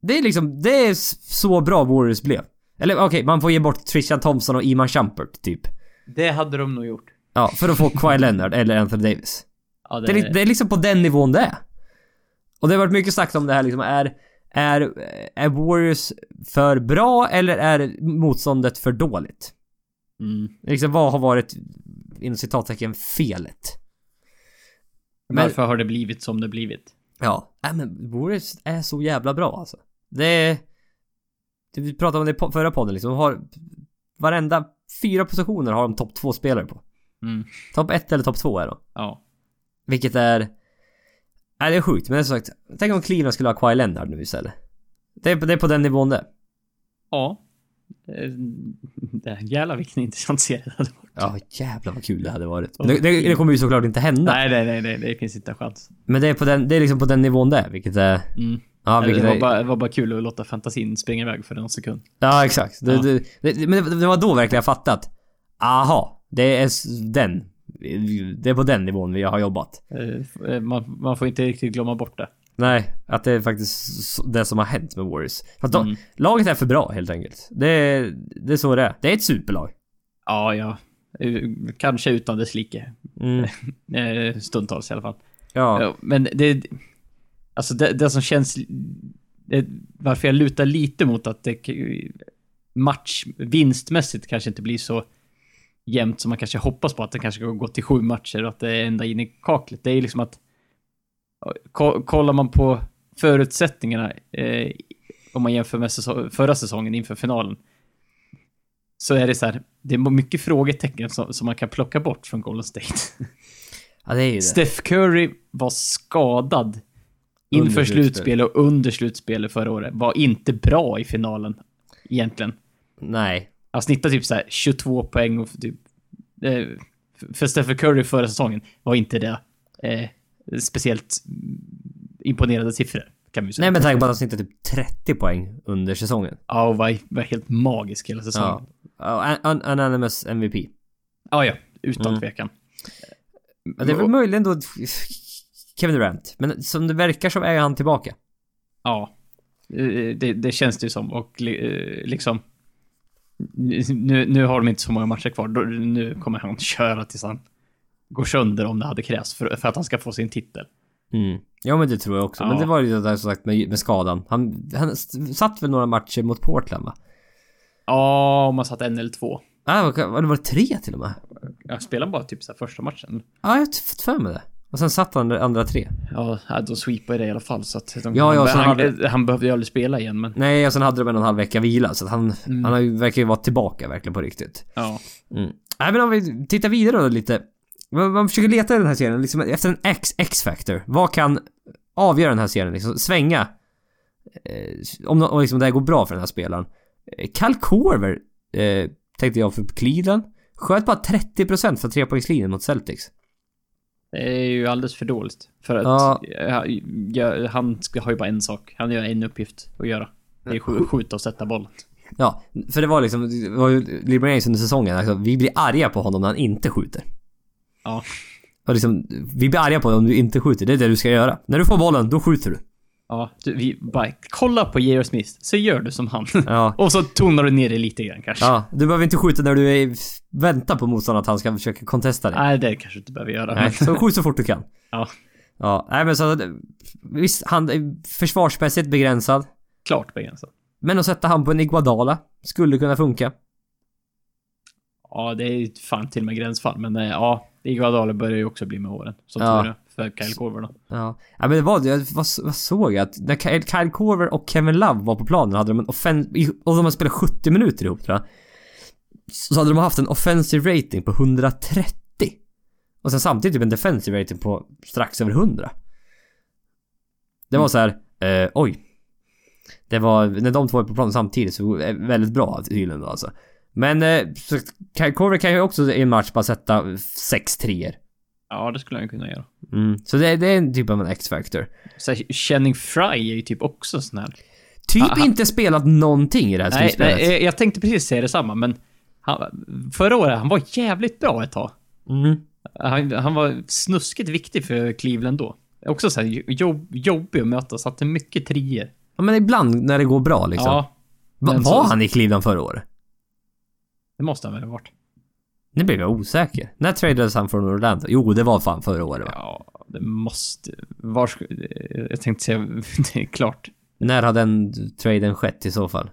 Det är liksom, det är så bra Warriors blev. Eller okej, man får ge bort Trishan Thompson och Iman Shumpert typ. Det hade de nog gjort. Ja, för att få Kawhi Leonard eller Anthony Davis. Ja, Det är, li- det är liksom på den nivån det är. Och det har varit mycket sagt om det här liksom, är... Är, är Warriors för bra eller är motståndet för dåligt? Mm. Liksom vad har varit, inom citattecken, felet? Men- Varför har det blivit som det blivit? Ja, äh, men Warriors är så jävla bra alltså. Det är... det- Vi pratade om det i förra podden liksom, de har... Varenda fyra positioner har de topp två spelare på. Mm. Topp ett eller topp två är de. Ja. Vilket är... Nej, det är sjukt, men det är som sagt... Tänk om Cleveland skulle ha Kawhi Leonard nu istället. Det är, det är på den nivån det. Ja. Eh, det- Jävlar vilken intressant serie det hade varit. Ja, jävlar vad kul det hade varit. Det, det, det kommer ju såklart inte hända. Nej, nej, nej, nej, det finns inte en chans. Men det är, på den, det är liksom på den nivån det är, vilket är... Mm. Ja, det, vilket var är, bara, det var bara kul att låta fantasin springa iväg för en sekund. ja exakt. Det, Ja. Det, det, men det, det var då verkligen jag fattat. Aha, det är den. Det är på den nivån vi har jobbat. Eh, eh, Man, man får inte riktigt glömma bort det. Nej, att det är faktiskt det som har hänt med Warriors. För att de, Mm. Laget är för bra helt enkelt. Det är, det är så det är. Det är ett superlag. Ja, ja. Eh, Kanske utan dess like. Mm. Stundtals i alla fall. Ja, men det... Alltså det, det som känns... Det, varför jag lutar lite mot att det match vinstmässigt kanske inte blir så jämnt som man kanske hoppas på. Att det kanske ska gå till sju matcher och att det är ända in i kaklet. Det är liksom att... ko- Kollar man på förutsättningarna eh, om man jämför med säsong, förra säsongen inför finalen. Så är det så här, det är mycket frågetecken som, som man kan plocka bort från Golden State. ja, det är ju det. Steph Curry var skadad inför slutspel. slutspel och under slutspelet förra året. Var inte bra i finalen, egentligen. Nej. Han snittade typ så här 22 poäng och typ... Eh, för Steph Curry förra säsongen var inte det eh, speciellt imponerande siffror, kan vi säga. Nej men tanke på att han snittade typ 30 poäng under säsongen. Ja, och var, var helt magisk hela säsongen. Ja. Un- Unanimous MVP. Ja, ja, utan Mm. tvekan. Ja, det är väl möjligen då Kevin Durant. Men som det verkar så är han tillbaka. Ja. Eh, Det, det känns det ju som och eh, liksom... Nu, nu har de inte så många matcher kvar. Nu kommer han köra tills han går sönder om det hade krävts för, för att han ska få sin titel. Mm. Ja men det tror jag också. Men Ja. det var ju det där som sagt med, med skadan. Han, han satt väl några matcher mot Portland va? Ja, om man satt en eller två. Ah, vad- det var tre till och med? Jag spelar bara typ så första matchen. Ja, jag har fått för mig det. Och sen satt han andra tre. Ja, de sweepade det i alla fall så att de, Ja, ja, han, hade- han behövde ju aldrig spela igen men... Nej, och sen hade de en och en halv vecka vila. Så att han, Mm. han verkar ju vara tillbaka verkligen på riktigt. Ja. Mm. Nej men om vi tittar vidare då lite. Man, man försöker leta i den här serien liksom efter en X, X-factor. Vad kan avgöra den här serien liksom? Svänga. Eh, om, om liksom det här går bra för den här spelaren. Eh, Cal Corver eh, tänkte jag för Cleveland. Sköt bara 30% för trepoängslinjen mot Celtics. Det är ju alldeles för dåligt. För att Ja. ja, ja, han ska, har ju bara en sak. Han har en uppgift att göra. Det är skj- skjuta och sätta bollen. Ja, för det var liksom, det var ju James under säsongen. Alltså, vi blir arga på honom när han inte skjuter. Ja. Och liksom, vi blir arga på dig om du inte skjuter. Det är det du ska göra. När du får bollen, då skjuter du. Ja, du, vi bara kolla på J.R. Smith, så gör du som han. Ja. och så tonar du ner det lite grann kanske. Ja, du behöver inte skjuta när du är, väntar på motståndaren att han ska försöka contesta dig. Nej, det kanske du inte behöver göra. Nej, så skjut så fort du kan. ja, Ja, nej men så... Visst, han är försvarsmässigt begränsad. klart begränsat. Men att sätta han på en Iguadala skulle kunna funka. Ja, det är fan till och med gränsfall, men eh, ja, Iguodala börjar ju också bli med åren. Så Ja. Det för Kyle Korver då. Ja. ja men det var jag vad, vad såg jag? Att när Kyle, Kyle Korver och Kevin Love var på planen hade de en offen... Och de har spelat 70 minuter ihop tror jag. Så hade de haft en offensive rating på 130. Och sen samtidigt typ en defensive rating på strax över 100. Det var så här, eh, oj. Det var, när de två är på planen samtidigt så är det väldigt bra tydligen då alltså. Men eh, Korver kan ju också i en match bara sätta 6 treor. Ja, det skulle han kunna göra. Mm. Så det, det är en typ av en X-factor. Channing Fry är ju typ också sån här. Typ Ah, inte spelat någonting i det här Nej, slutspelet. nej, jag tänkte precis säga detsamma, men han, förra året, han var jävligt bra ett tag. Mm. Han, han var snuskigt viktig för Cleveland då. Också så här, jobb, jobbig att möta, satte mycket trier. Ja, men ibland när det går bra liksom. Ja, Va, var så- han i Cleveland förra året? det måste han väl ha varit. Nu blev jag osäker. När tradades han från Orlando? Jo, det var fan förra året va? Ja, det måste... Var Jag tänkte säga, det är klart. När har den traden skett i så fall?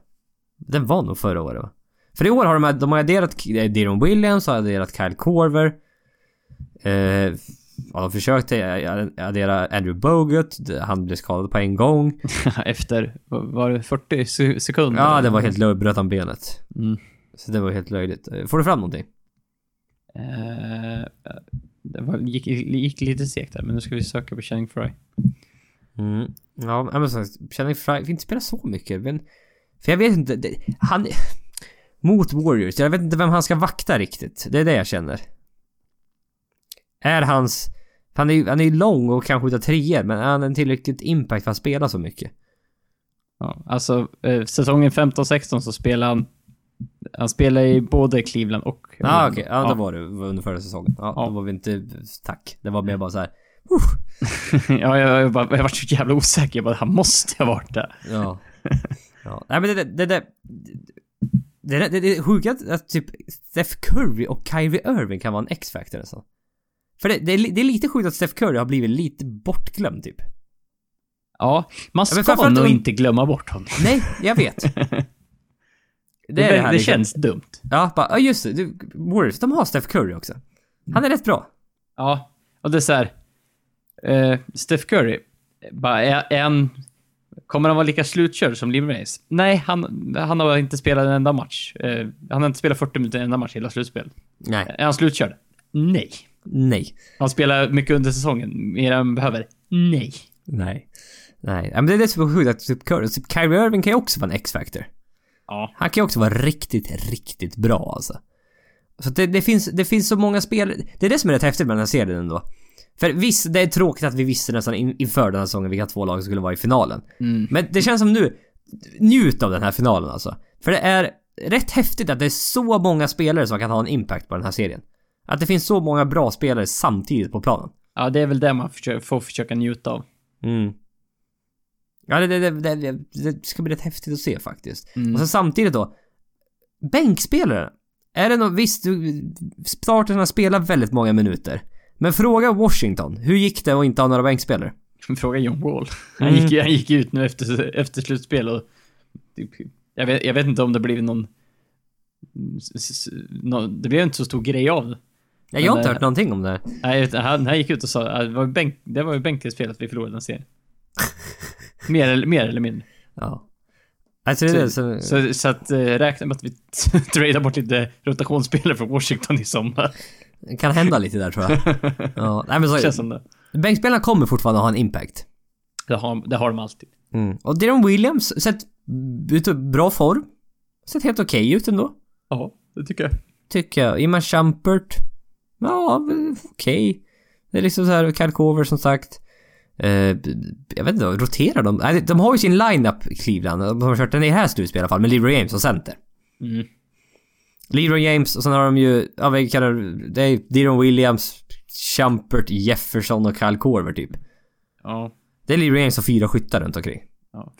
Den var nog förra året va? För i år har de, de har adderat eh, Deron Williams, har adderat Kyle Korver. Eh, ja, de försökte addera Andrew Bogut. Han blev skadad på en gång. Efter, var det 40 se- sekunder? Ja, det var helt löjligt. Bröt han benet. Mm. Så det var helt löjligt. Eh, Får du fram någonting? Eh, det var, gick, gick lite segt där, men nu ska vi söka på Channing Fry. Mm. Ja, men som sagt, känner Fry inte spelar så mycket, men... För jag vet inte, det, han... Mot Warriors. Jag vet inte vem han ska vakta riktigt. Det är det jag känner. Är hans... Han är ju han är lång och kan skjuta treor men är han en tillräckligt impact för att spela så mycket? Ja, alltså eh, säsongen 15-16 så spelade han... Han spelade i både Cleveland och... Ah, okay. ja, då var det under förra säsongen. Ja, ja, då var vi inte... Tack. Det var mer bara så här. ja, jag, jag, bara, jag var så jävla osäker. Jag bara, han måste ha varit där. ja. ja. Nej men det, det, det, det, det, det, det är sjukt att typ Steph Curry och Kyrie Irving kan vara en X-factor alltså. För det, det, är, det är lite sjukt att Steph Curry har blivit lite bortglömd typ. Ja, man ska ja, nog inte glömma bort honom. Nej, jag vet. det, det, det, det liksom. känns dumt. Ja, bara, ja just det. Warriors, de har Steph Curry också. Han är rätt bra. Ja, och det är såhär... Uh, Steph Curry, bara är en... Kommer han vara lika slutkörd som Lim Race? Nej, han, han har inte spelat en enda match. Uh, han har inte spelat 40 minuter en enda match i hela slutspelet. Nej. Är han slutkörd? Nej. Nej. Han spelar mycket under säsongen, mer än han behöver? Nej. Nej. Nej, men det är det som är sjukt att typ, typ Kyrie Irving kan ju också vara en X-factor. Ja. Han kan ju också vara riktigt, riktigt bra alltså. Så det, det, finns, det finns så många spel. Det är det som är rätt häftigt med den här serien ändå. För visst, det är tråkigt att vi visste nästan in, inför den här säsongen vilka två lag som skulle vara i finalen. Mm. Men det känns som nu, njut av den här finalen alltså. För det är rätt häftigt att det är så många spelare som kan ha en impact på den här serien. Att det finns så många bra spelare samtidigt på planen. Ja, det är väl det man får försöka njuta av. Mm. Ja, det, det, det, det, ska bli rätt häftigt att se faktiskt. Mm. Och så samtidigt då. Bänkspelare. Är det något, visst, starterna spelar väldigt många minuter. Men fråga Washington, hur gick det att inte ha några bänkspelare? Fråga John Wall. Han, mm. gick, han gick ut nu efter, efter slutspel och... Typ, jag vet, jag vet inte om det blivit någon... Det blev inte så stor grej av det. Ja, jag har inte hört någonting om det. Nej, han, han gick ut och sa att det var, bänk, det var ju bänkens fel att vi förlorade den serien. mer, eller, mer eller mindre. Ja. Alltså så, så... Så, så att äh, räkna med att vi tradar bort lite rotationsspelare från Washington i sommar. Det kan hända lite där tror jag. ja, nej men så... Känns som det. Bänkspelarna kommer fortfarande ha en impact. Det har, det har de alltid. Mm. Och Deron Williams, sett ut bra form. Sett helt okej okay ut ändå. Ja, det tycker jag. Tycker jag. Iman Champert. Ja, okej. Okay. Det är liksom så här, Cover som sagt. Uh, jag vet inte, roterar de? Nej, de har ju sin line-up Cleveland. De har kört den i här slutspelet i alla fall med Leroy James som center. Mm. Leroy James och sen har de ju, ja vad kallar det? är Deron Williams, Chumpert, Jefferson och Kyle Korver typ. Ja. Det är Leroy James och fyra skyttar runt omkring. Ja.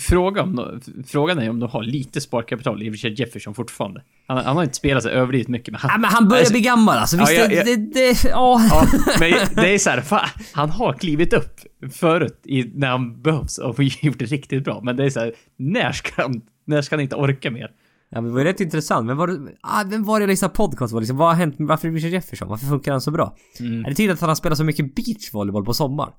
Fråga om, frågan är om de har lite sparkapital i Richard Jefferson fortfarande. Han, han har inte spelat så överdrivet mycket men han... Ja, men han börjar alltså, bli gammal alltså. Visst, ja, ja, det, det, det, ja. ja. Men det är så här, fan, han har klivit upp förut i, när han behövs och gjort det riktigt bra. Men det är så här, när ska han, när ska han inte orka mer? Ja men det var rätt intressant. Men var det, ah, vem var det jag lyssnade podcast var liksom, vad har hänt med, varför är Richard Jefferson? Varför funkar han så bra? Mm. Är det tydligt att han har spelat så mycket beachvolleyboll på sommaren?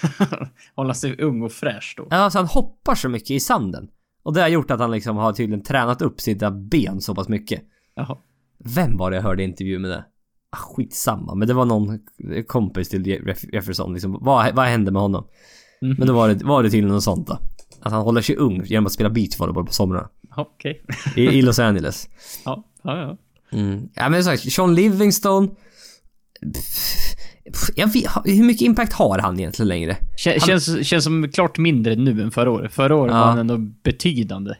Hålla sig ung och fräsch då. Ja, alltså han hoppar så mycket i sanden. Och det har gjort att han liksom har tydligen tränat upp sina ben så pass mycket. Jaha. Vem var det jag hörde intervju med det? Ah, skitsamma, men det var någon kompis till Jefferson liksom. Vad, vad hände med honom? Mm. Men då var det, var det tydligen något sånt då. Att han håller sig ung genom att spela beachvolleyboll på somrarna. Okej. Okay. I, I, Los Angeles. Ja, ja, ja. Mm. Ja men sagt, Sean Livingstone jag vet, hur mycket impact har han egentligen längre? Kän, han, känns, känns som klart mindre nu än förra året. Förra året ja. var han ändå betydande.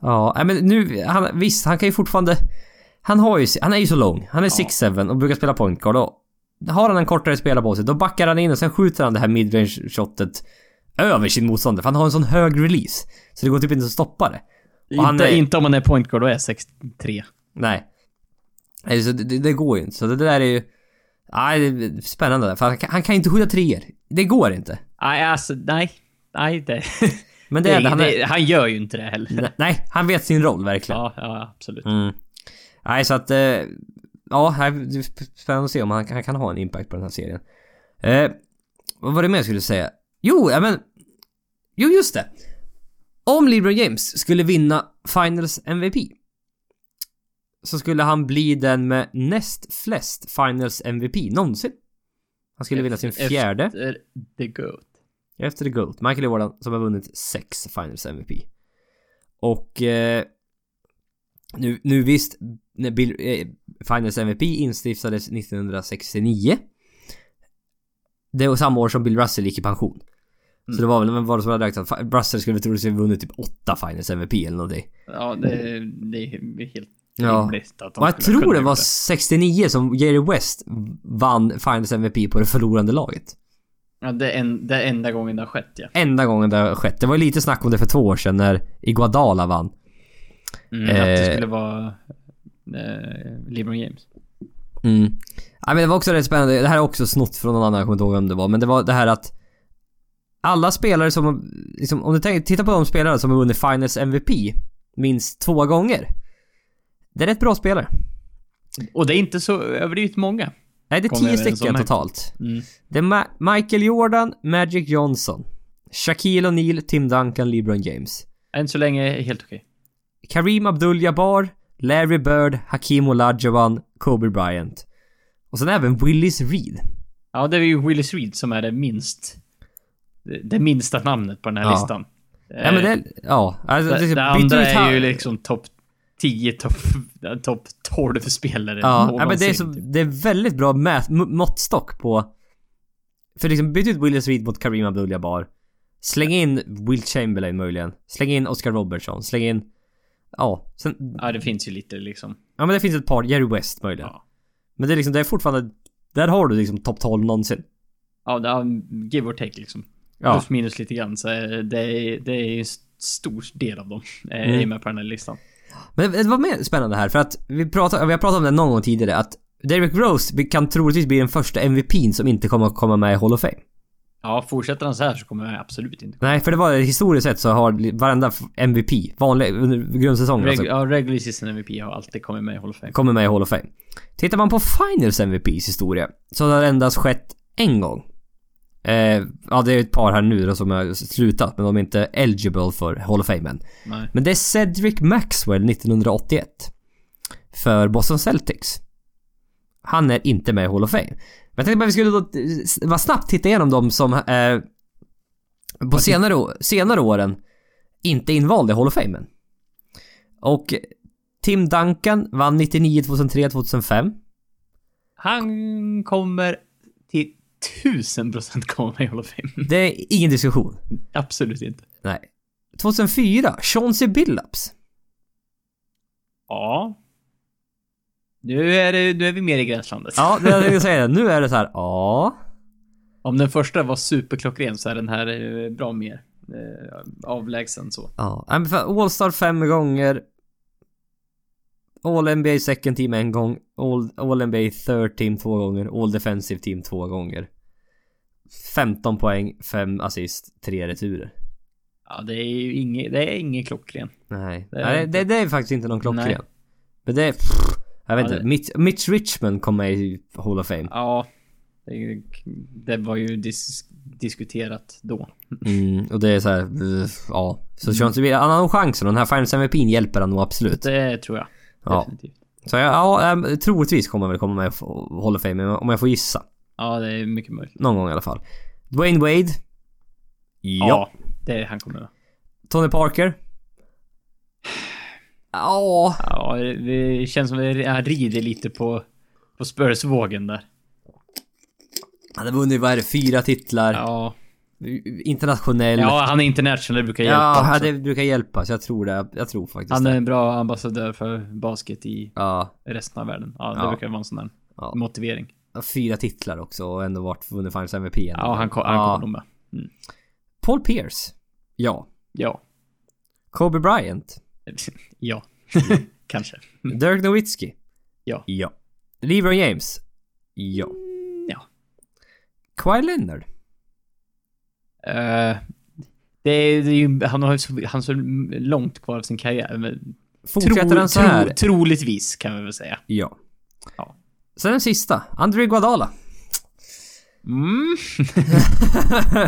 Ja, men nu, han, visst, han kan ju fortfarande... Han har ju, han är ju så lång. Han är 6'7 ja. och brukar spela point guard och har han en kortare spelare på sig, då backar han in och sen skjuter han det här midrange shotet över sin motståndare. För han har en sån hög release. Så det går typ inte att stoppa det. Inte, är, inte om man är point guard och är 6'3. Nej. Alltså, det, det, går ju inte. Så det där är ju... Nej, det är spännande. För han kan, han kan inte skjuta treor. Det går inte. Nej, alltså nej. Nej, det... Men det, det, han, det, han gör ju inte det heller. Nej, han vet sin roll verkligen. Ja, ja absolut. Mm. Nej, så att... Eh, ja, det är spännande att se om han, han, kan ha en impact på den här serien. Eh, vad var det mer jag skulle säga? Jo, ja men... Jo, just det. Om LeBron James skulle vinna Finals MVP så skulle han bli den med näst flest Finals MVP någonsin. Han skulle vinna sin fjärde. Efter The GOAT. Efter The GOAT. Michael Jordan som har vunnit sex Finals MVP. Och... Eh, Nu, nu visst, när Bill, eh, Finals MVP instiftades 1969. Det var samma år som Bill Russell gick i pension. Så det var väl, men var det som hade räknat? Russell skulle troligtvis ha vunnit typ åtta Finals MVP eller någonting. Ja, det, det är helt Ja. Och jag tror det var gjort 69 som Jerry West vann Finals MVP på det förlorande laget. Ja, det är, en, det är enda gången det har skett ja. Enda gången det har skett. Det var lite snack om det för två år sedan när Iguodala vann. Mm, att det Eh. skulle vara eh, LeBron James. Mm. Ja, men det var också rätt spännande. Det här är också snott från någon annan, jag kommer inte ihåg vem det var. Men det var det här att alla spelare som, liksom, om du tänker, titta på de spelare som har vunnit Finals MVP minst två gånger. Det är rätt bra spelare. Och det är inte så överdrivet många. Nej, det är tio stycken totalt. Mm. Det är Ma- Michael Jordan, Magic Johnson, Shaquille O'Neal, Tim Duncan, LeBron James. Än så länge helt okej. Kareem Abdul-Jabbar, Larry Bird, Hakim Olajuwon, Kobe Bryant. Och sen även Willis Reed. Ja, det är ju Willis Reed som är det minst... Det, minsta namnet på den här Ja. listan. Ja men det, ja. Alltså, det, det, det byter andra är ju liksom topp 10, topp top 12 spelare Ja, ja men det är, så, typ. det är väldigt bra mät, måttstock på... För liksom byt ut Willis Reed mot Kareem Abdul-Jabbar. Släng in Will Chamberlain möjligen. Släng in Oscar Robertson. Släng in... Ja, sen... Ja, det finns ju lite liksom. Ja men det finns ett par, Jerry West möjligen. Ja. Men det är liksom, det är fortfarande... Där har du liksom topp 12 någonsin. Ja, det är give or take liksom. Ja. Plus minus lite grann så är det, är- det är en stor del av dem är Mm. med på den här listan. Men det var mer spännande här för att vi, pratar, vi har pratat om det någon gång tidigare att Derrick Rose kan troligtvis bli den första MVP'n som inte kommer att komma med i Hall of Fame. Ja, fortsätter han så här så kommer jag absolut inte Nej, för det var historiskt sett så har varenda MVP, vanlig, under grundsäsongen Reg- alltså, ja, regular season MVP har alltid kommit med i Hall of Fame. kommer med i Hall of Fame. Tittar man på Finals MVPs historia så har det endast skett en gång. Eh, ja, det är ett par här nu då som har slutat, men de är inte eligible för Hall of Fame än. Nej. Men det är Cedric Maxwell 1981. För Boston Celtics. Han är inte med i Hall of Fame. Men jag tänkte bara vi skulle då eh, bara snabbt titta igenom dem som eh, på senare, senare åren inte är invalda i Hall of Fame. Och Tim Duncan vann 99, 2003, 2005. Han kommer till 1000% komma med i Hall of Fame. Det är ingen diskussion. absolut inte. Nej. 2004, Chauncey Billups. Ja. Nu är, det, nu är vi mer i gränslandet. Ja, det jag tänkte säga. Nu är det så här, ja. Om den första var superklockren så är den här eh, bra mer eh, avlägsen så. Ja, för All-Star fem gånger. All-NBA second team en gång. All- All-NBA third team två gånger. All defensive team två gånger. 15 poäng, 5 assist, 3 returer. Ja, det är ju inget, det är inget klockren. Nej, Det är Nej, det, det är faktiskt inte någon klockren. Nej. Men det är... Jag vet Ja, inte. det- Mitch, Mitch Richmond kom med i Hall of Fame. Ja. Det, det var ju dis, diskuterat då. Mm, och det är så här, eh, ja. Så Chauncey han har nog chansen och den här Finals MVP'n hjälper han nog absolut. Det tror jag. Ja. Definitivt. Så jag, ja, ähm, troligtvis kommer han väl komma med i Hall of Fame om jag får gissa. Ja, det är mycket möjligt. Någon gång i alla fall. Dwayne Wade. Ja. det han kommer med. Tony Parker. Ja. Ja, det känns som att han rider lite på, på Spurs-vågen där. Han har vunnit, vad är det, fyra titlar. Ja. Internationell. Ja, han är international, det brukar hjälpa ja också. det brukar hjälpa. Så jag tror det. Jag tror faktiskt Han är det. en bra ambassadör för basket i Ja. resten av världen. Ja, det Ja. brukar vara en sån där ja. motivering. Fyra titlar också och ändå varit vunnit Finals MVP. ändå. Ja, han, kom, han Ja. kommer nog med. Paul Pierce. Ja. Ja. Kobe Bryant. Ja. Kanske. Dirk Nowitzki. Ja. Ja. LeBron James. Ja. Mm, Ja. Kawhi Leonard. Eh, det är, det är ju, han har ju han har så långt kvar av sin karriär. Men Fortsätter han så här? Tro, troligtvis kan vi väl säga. Ja. Ja. Sen den sista. André Guadala. Mm.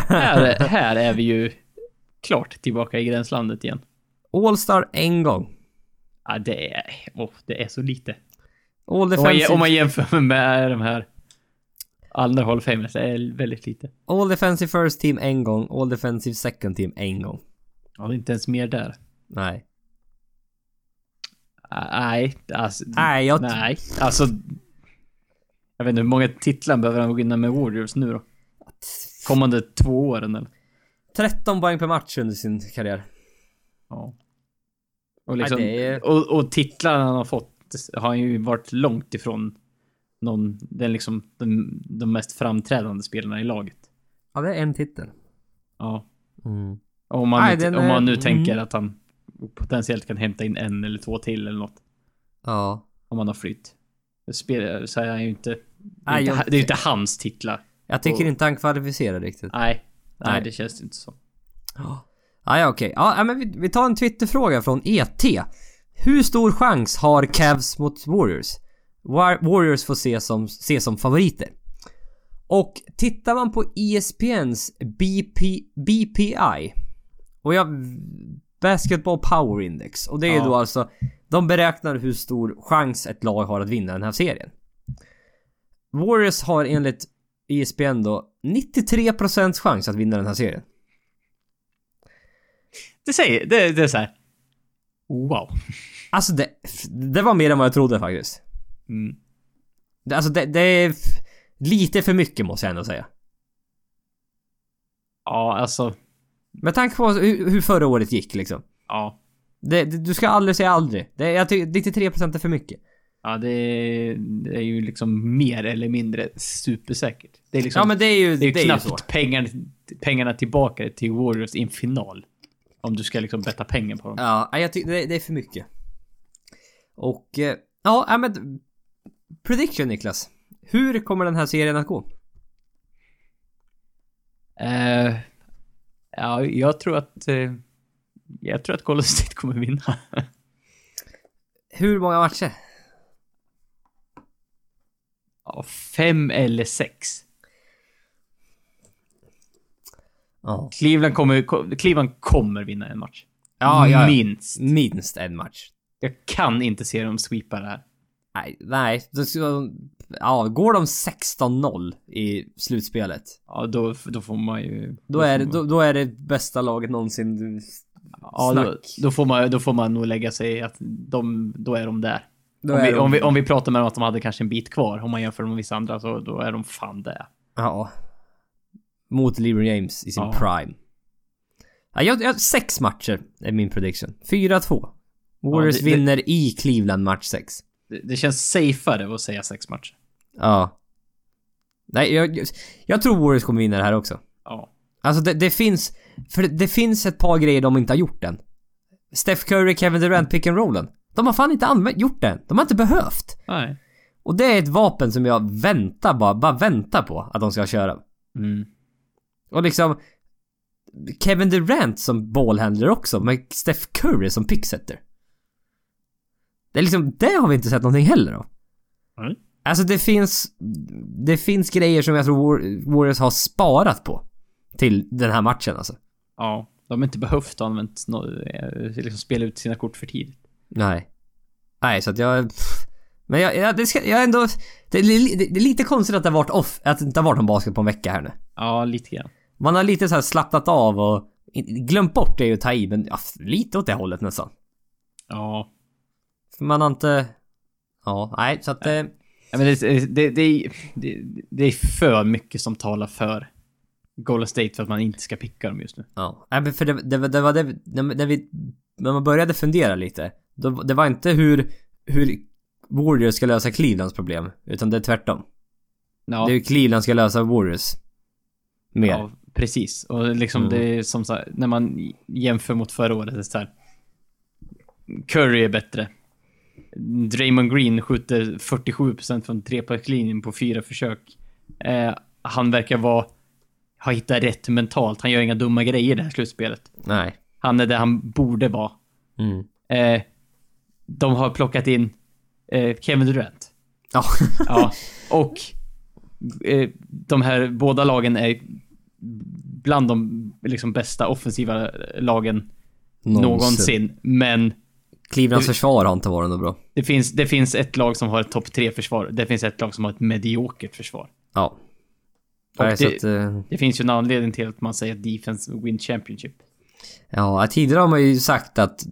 här, här är vi ju klart tillbaka i gränslandet igen. All-star en gång. Ja, det är, oh, det är så lite. All Om man, defensive, om man jämför med de här andra Hall of Famers, det är väldigt lite. all defensive first team en gång. All defensive second team en gång. Ja, det är inte ens mer där. Nej. Nej, alltså... Nej, jag... Nej, alltså... Jag vet inte, hur många titlar behöver han vinna med Warriors nu då? Kommande två åren eller? 13 poäng per match under sin karriär. Ja. Och liksom... Det är- Och, och titlarna han har fått har ju varit långt ifrån någon, den liksom, den, de mest framträdande spelarna i laget. Ja, det är en titel. Ja. Mm. Om man, Nej, nu, om är- man nu mm. tänker att han potentiellt kan hämta in en eller två till eller något. Ja. Om han har flytt. Spel, så är han ju inte... Det är, Nej, inte, jag- det är ju inte hans titlar. Jag tycker Och- inte han kvalificerar riktigt. Nej. Nej, Nej. det känns inte så. Ja, ja okej. Ja, ja, men vi, vi tar en Twitterfråga från ET. Hur stor chans har Cavs mot Warriors? War- Warriors får ses som, ses som favoriter. Och tittar man på ESPNs BP, BPI och jag... Basketball Power Index. Och det är Ja. då alltså... De beräknar hur stor chans ett lag har att vinna den här serien. Warriors har enligt ESPN då 93% chans att vinna den här serien. Det säger, det, det är så här. Wow. Alltså det, det var mer än vad jag trodde faktiskt. Mm. Det, alltså det, det är lite för mycket måste jag ändå säga. Ja, alltså. Med tanke på hur, hur förra året gick liksom. Ja. Det, det, du ska aldrig säga aldrig. Det, jag tycker 93% är för mycket. Ja, det är, det är ju liksom mer eller mindre supersäkert. Det är liksom... Ja men det är ju, det är ju det är ju knappt pengar, pengarna tillbaka till Warriors i en final. Om du ska liksom betta pengar på dem. Ja, jag tycker det, det är för mycket. Och... eh, Ja, men... Prediction Niklas. Hur kommer den här serien att gå? Eh, ja, jag tror att... Eh, jag tror att Golden State kommer vinna. Hur många matcher? ja, fem eller sex. Ja. Cleveland kommer, Cleveland kommer vinna en match. Ja, ja. Minst. Minst en match. Jag kan inte se dem sweepa det här. Nej, nej. då ska- Ja, går de 16-0 i slutspelet. Ja, då, då får man ju... Då är, det, man- då, då är det bästa laget någonsin. Ja, då, snack. då, får man, då får man nog lägga sig att de, då är de där. Då om, är vi, de- om, vi, om vi pratar med dem att de hade kanske en bit kvar, om man jämför med vissa andra, så då är de fan där. Ja. Mot LeBron James i sin Ja. prime. Ja, jag, jag, sex matcher är min prediction. 4-2. Warriors Ja, det- det- vinner i Cleveland match 6. Det, det känns safeare att säga sex matcher. Ja. Nej, jag, jag, tror Warriors kommer vinna det här också. Ja. Alltså det, det finns... För det, det finns ett par grejer de inte har gjort än. Steph Curry, Kevin Durant, pick and rollen. De har fan inte använt, gjort det än. De har inte behövt. Nej. Och det är ett vapen som jag väntar bara, bara väntar på att de ska köra. Mm. Och liksom... Kevin Durant som ballhandler också, med Steph Curry som picksetter. Det är liksom, det har vi inte sett någonting heller av. Nej. Alltså det finns... Det finns grejer som jag tror War- Warriors har sparat på. Till den här matchen alltså. Ja. De har inte behövt använt no, eh, liksom spela ut sina kort för tidigt. Nej. Nej, så att jag... Men jag, jag, det ska, jag ändå... Det det, det är lite konstigt att det har varit off, att det inte har varit någon basket på en vecka här nu. Ja, lite grann. Man har lite så här slappnat av och... Glömt bort det att ta i, men ja, lite åt det hållet nästan. Ja. För man har inte... Ja, nej, så att... Eh, Ja, men det, det, det, är, det, det är för mycket som talar för Golden State för att man inte ska picka dem just nu. ja. Nej, men för det, det, var det... När, när vi... När man började fundera lite. Då, det var inte hur... Hur Warriors ska lösa Clevelands problem. Utan det är tvärtom. Ja, Det är hur Cleveland ska lösa Warriors. Mer. ja precis. Och liksom Mm. det är som så här, när man jämför mot förra året, det är så här. Curry är bättre. Draymond Green skjuter 47% från trepoängslinjen på fyra försök. Eh, han verkar vara... Ha hittat rätt mentalt. Han gör inga dumma grejer i det här slutspelet. Nej. Han är där han borde vara. Mm. Eh, de har plockat in eh, Kevin Durant. Ja. Ja, och eh, de här båda lagen är bland de liksom bästa offensiva lagen någonsin. Men Clevelands Det- försvar har inte varit något bra. det finns, det finns ett lag som har ett topp tre försvar. Det finns ett lag som har ett mediokert försvar. Ja. Nej, det- att, Det finns ju en anledning till att man säger att defense win championship. ja, tidigare har man ju sagt att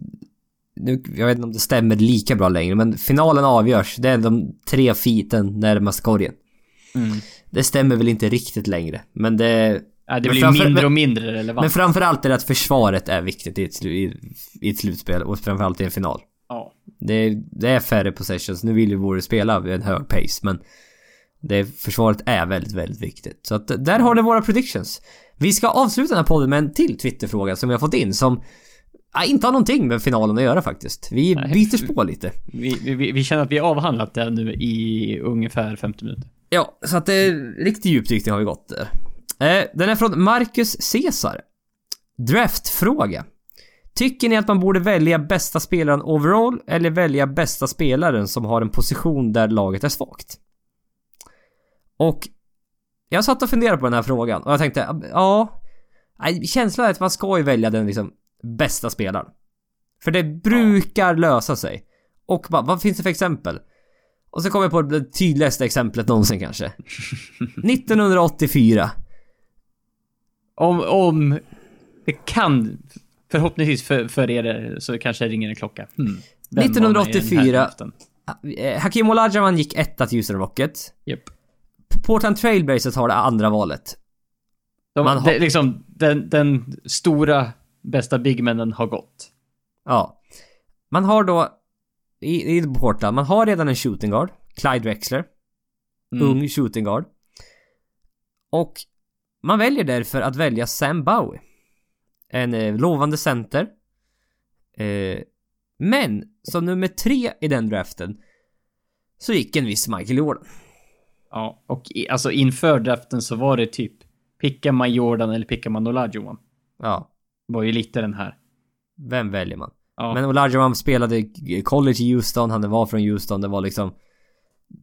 nu, jag vet inte om det stämmer lika bra längre, men finalen avgörs. Det är de tre feeten närmast korgen. Mm. Det stämmer väl inte riktigt längre, men det... Ja, det Men blir mindre och mindre relevant. Men framförallt är det att försvaret är viktigt i ett, i, i ett slutspel och framförallt i en final. ja. Det, är- det är färre possessions. Nu vill ju Warriors spela vid en hög pace, men det, försvaret är väldigt, väldigt viktigt. Så att där har ni våra predictions. Vi ska avsluta den här podden med en till Twitterfråga som vi har fått in som ja, inte har någonting med finalen att göra faktiskt. Vi Nej. byter spår lite. Vi, vi, vi känner att vi har avhandlat det nu i ungefär 50 minuter. Ja, så att det är riktigt djupdykning har vi gått där. Eh, den är från Marcus Caesar. Draftfråga. Tycker ni att man borde välja bästa spelaren overall eller välja bästa spelaren som har en position där laget är svagt? Och jag satt och funderade på den här frågan och jag tänkte, ja... Känslan är att man ska ju välja den liksom bästa spelaren. För det brukar lösa sig. Och bara, vad finns det för exempel? Och så kom jag på det tydligaste exemplet någonsin kanske. 1984. Om, om det kan, förhoppningsvis för, för er så kanske det ringer en klocka. Hmm. Vem var med i den här 1984. draften? Eh, Hakim Olajuwon gick etta till Houston Rockets. Japp. Portland Trailblazers har det andra valet. De, Man har- det, liksom, den, den stora bästa bigmannen har gått. Ja. Man har då i, i Portland, man har redan en shooting guard. Clyde Drexler. Mm. Ung shooting guard. Och man väljer därför att välja Sam Bowie. En eh, lovande center. Eh, men som nummer tre i den draften så gick en viss Michael Jordan. Ja, och i, alltså inför draften så var det typ pickar man Jordan eller pickar man Olajuwon? Ja, Var ju lite den här. vem väljer man? Ja, Men Olajuwon spelade college i Houston, han var från Houston, det var liksom...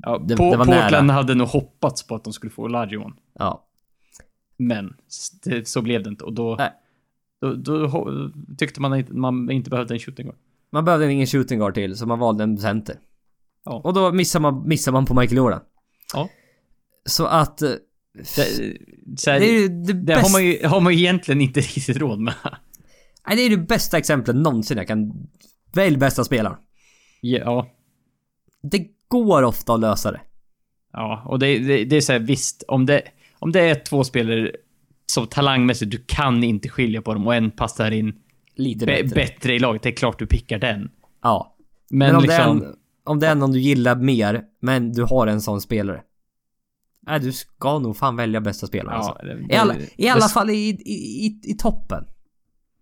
ja, det- på, det var Portland nära. hade nog hoppats på att de skulle få Olajuwon. Ja. Men det, så blev det inte och då, då, då, tyckte man att man inte behövde en shooting guard. Man behövde ingen shooting guard till, så man valde en center. Ja. Och då missar man, missar man på Michael Jordan. Ja. Så att... eh, Det, så här, det är det, det, har, man ju, har man ju egentligen inte riktigt råd med. Nej, det är det bästa exemplet någonsin jag kan... Välj bästa spelaren. Ja, Det går ofta att lösa det. ja och det, det, det är så här, visst, om det, om det är två spelare som talangmässigt, du kan inte skilja på dem och en passar in Lite bättre. bättre i laget, det är klart du pickar den. Ja. Men, Men, om, liksom, det är en, om det är någon du gillar mer, men du har en sån spelare. Nej, du ska nog fan välja bästa spelaren ja, alltså. det- I alla, I alla det- fall i, i, i, i toppen.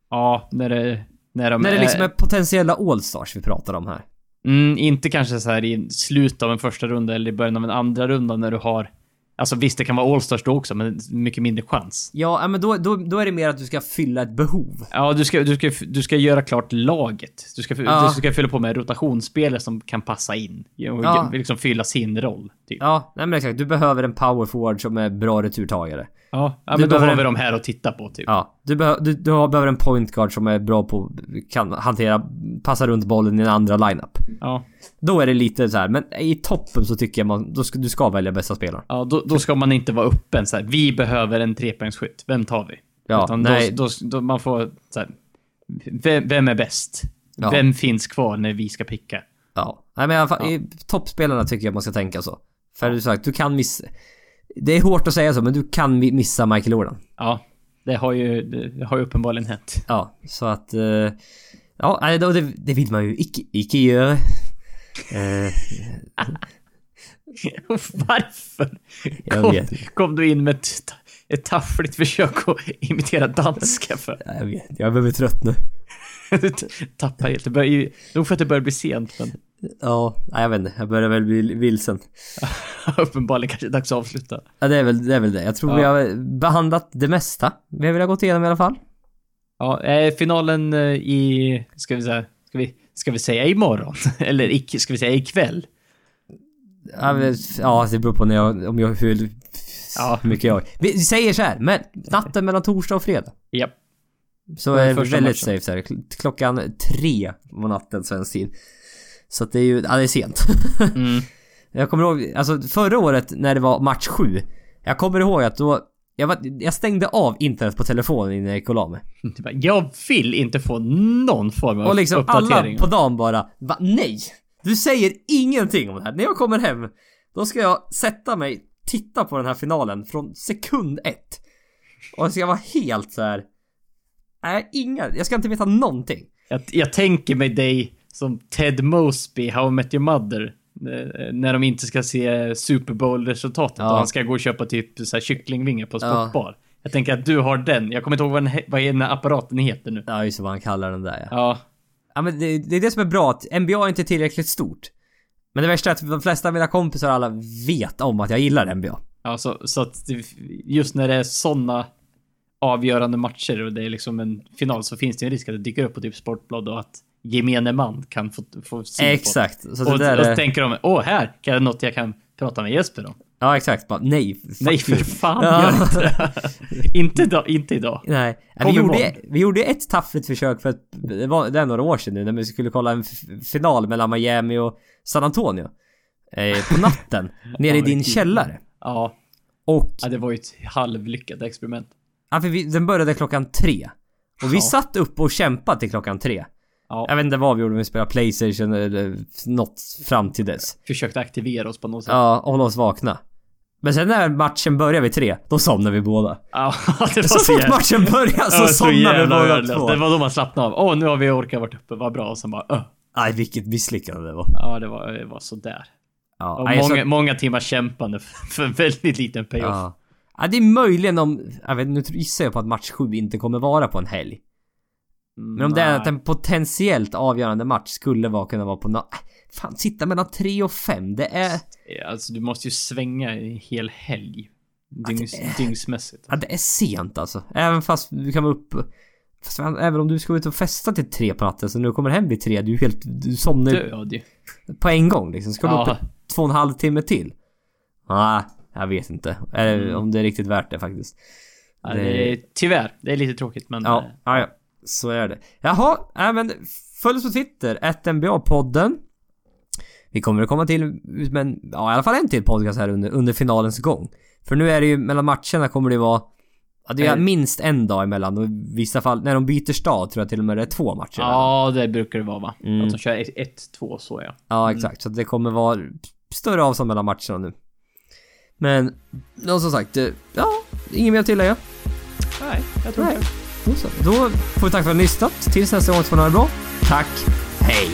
Ja, när det, när de När det liksom är potentiella allstars vi pratar om här. Mm, inte kanske så här i slutet av en första runda eller i början av en andra runda när du har... Alltså visst, det kan vara Allstars då också, men mycket mindre chans. Ja, men då, då, då är det mer att du ska fylla ett behov. Ja, du ska, du ska, du ska göra klart laget. Du ska, Ja. du ska fylla på med rotationsspelare som kan passa in. Och Ja. liksom fylla sin roll. Typ. Ja, nej men exakt. Du behöver en power forward som är bra returtagare. Ja, ja Du men då har vi en- de här att titta på typ. Ja, du, behö, du, du behöver en point guard som är bra på, kan hantera, passa runt bollen i en andra lineup. Ja, Då är det lite så här, men i toppen så tycker jag man, då ska, du ska välja bästa spelaren. ja då, då ska man inte vara öppen så här. Vi behöver en trepoängsskytt. Vem tar vi? Ja, Utan nej. Då, då, då man får så här, vem, vem är bäst? Ja. Vem finns kvar när vi ska picka? Ja. Nej men i alla fall, i toppspelarna tycker jag man ska tänka så. För du sagt, du kan missa... Det är hårt att säga så, men du kan mi- missa Michael Jordan. Ja, det har ju, det har ju uppenbarligen hänt. Ja, så att... eh, ja, det, det vill man ju icke, icke göra. Eh, Varför? Jag Kom, vet. kom du in med ett, ett taffligt försök att imitera danska för? ja, jag vet, jag börjar bli trött nu. Du tappar helt. Det börjar ju, nog för att det börjar bli sent, men Ja, nej, jag vet inte. Jag börjar väl bli vilsen. uppenbarligen kanske det är dags att avsluta. Ja, det är väl det. Är väl det. Jag tror Ja. vi har behandlat det mesta. Vi har väl gått igenom i alla fall. Ja, eh, finalen eh, i, ska vi säga, ska vi, ska vi säga imorgon? Eller icke, ska vi säga ikväll? Ja, men- ja det beror på när jag, om jag, hur, Ja. mycket jag... Vi säger så här, men natten mellan torsdag och fredag. Japp. Så är det väldigt matchen. safe så här. Kl- Klockan tre på natten svensk tid. Så att det är ju, ja det är sent. Mm. jag kommer ihåg, alltså förra året när det var match sju. Jag kommer ihåg att då Jag, var, jag stängde av internet på telefonen innan jag gick och la mig. Jag vill inte få någon form av Och liksom alla på dagen bara Va? Nej! Du säger ingenting om det här. När jag kommer hem, då ska jag sätta mig, titta på den här finalen från sekund ett. Och jag ska vara helt så här. Nej, inga. Jag ska inte veta någonting. Jag, jag tänker mig dig som Ted Mosby, How I Met Your Mother. Eh, När de inte ska se Super Bowl-resultatet Ja. och han ska gå och köpa typ så här kycklingvingar på Ja. sportbar. Jag tänker att du har den. Jag kommer inte ihåg vad den, vad den apparaten heter nu. Ja, just vad han kallar den där ja. Ja. Ja men det, det är det som är bra, att NBA är inte tillräckligt stort. Men det värsta är att de flesta av mina kompisar alla vet om att jag gillar NBA. Ja, så, så att just när det är såna avgörande matcher och det är liksom en final så finns det en risk att det dyker upp på typ Sportblad och att gemene man kan få, få syn på Exakt. Så Och, där och är... tänker de, åh här, kan det något jag kan prata med Jesper om? Ja exakt, bara nej. Nej för fan, Ja. gör inte idag, inte idag. Nej. Kom vi, gjorde, vi gjorde ett taffligt försök för att det var, det är några år sedan nu när vi skulle kolla en final mellan Miami och San Antonio. Eh, på natten. nere i din källare. Ja, Och, ja, det var ju ett halvlyckat experiment. ja, för vi, den började klockan tre. Och vi Ja. satt upp och kämpade till klockan tre. Ja, Jag vet inte vad vi gjorde, om vi spelade Playstation eller något fram till dess. försökte aktivera oss på något sätt. Ja, hålla oss vakna. Men sen när matchen började vid tre, då somnade vi båda. Ja, det var Så så fort matchen började så så somnade vi båda två. Det var då man slappnade av. Åh, nu har vi orkat varit uppe, vad bra. Och sen bara, öh. Nej, vilket misslyckande det var. Ja, det var, det var sådär. Ja, Och nej, så- många, många timmar kämpande för för en väldigt liten payoff. Ja. ja, det är möjligen om... Jag vet, nu gissar jag på att match 7 inte kommer vara på en helg. Men om det är att en potentiellt avgörande match skulle vara, kunna vara på nå... Äh, Fan, sitta mellan 3 och 5, det är... Alltså, du måste ju svänga en hel helg. Dygns, det är- Dygnsmässigt. Ja, det är sent alltså. Även fast du kan vara upp... Fast även om du ska ut och festa till tre på natten, så när du kommer hem vid tre, du är helt... Du somnar ju Död på en gång liksom. Ska du upp Ja. i två och en halv timme till? Nej, jag vet inte. Eller Mm. om det är riktigt värt det faktiskt. Ja, det är, tyvärr, det är lite tråkigt men... Ja, ja, ja. Så är det. Jaha, äh, men följ oss på Twitter, NBA-podden. Vi kommer att komma till, men ja, i alla fall en till podcast här under, under finalens gång. För nu är det ju, mellan matcherna kommer det vara Ja, det är minst en dag emellan och i vissa fall, när de byter stad tror jag till och med det är två matcher. Ja, det brukar det vara va? Mm. Att de kör 1-2 så ja. Ja, exakt. Så det kommer vara större avstånd mellan matcherna nu. Men, ja, som sagt, eh, ja, inget mer att tillägga. Nej, jag tror Nej. inte. Då får vi tacka för att ni har lyssnat. Tills nästa gång så får ni ha det bra. Tack. Hej.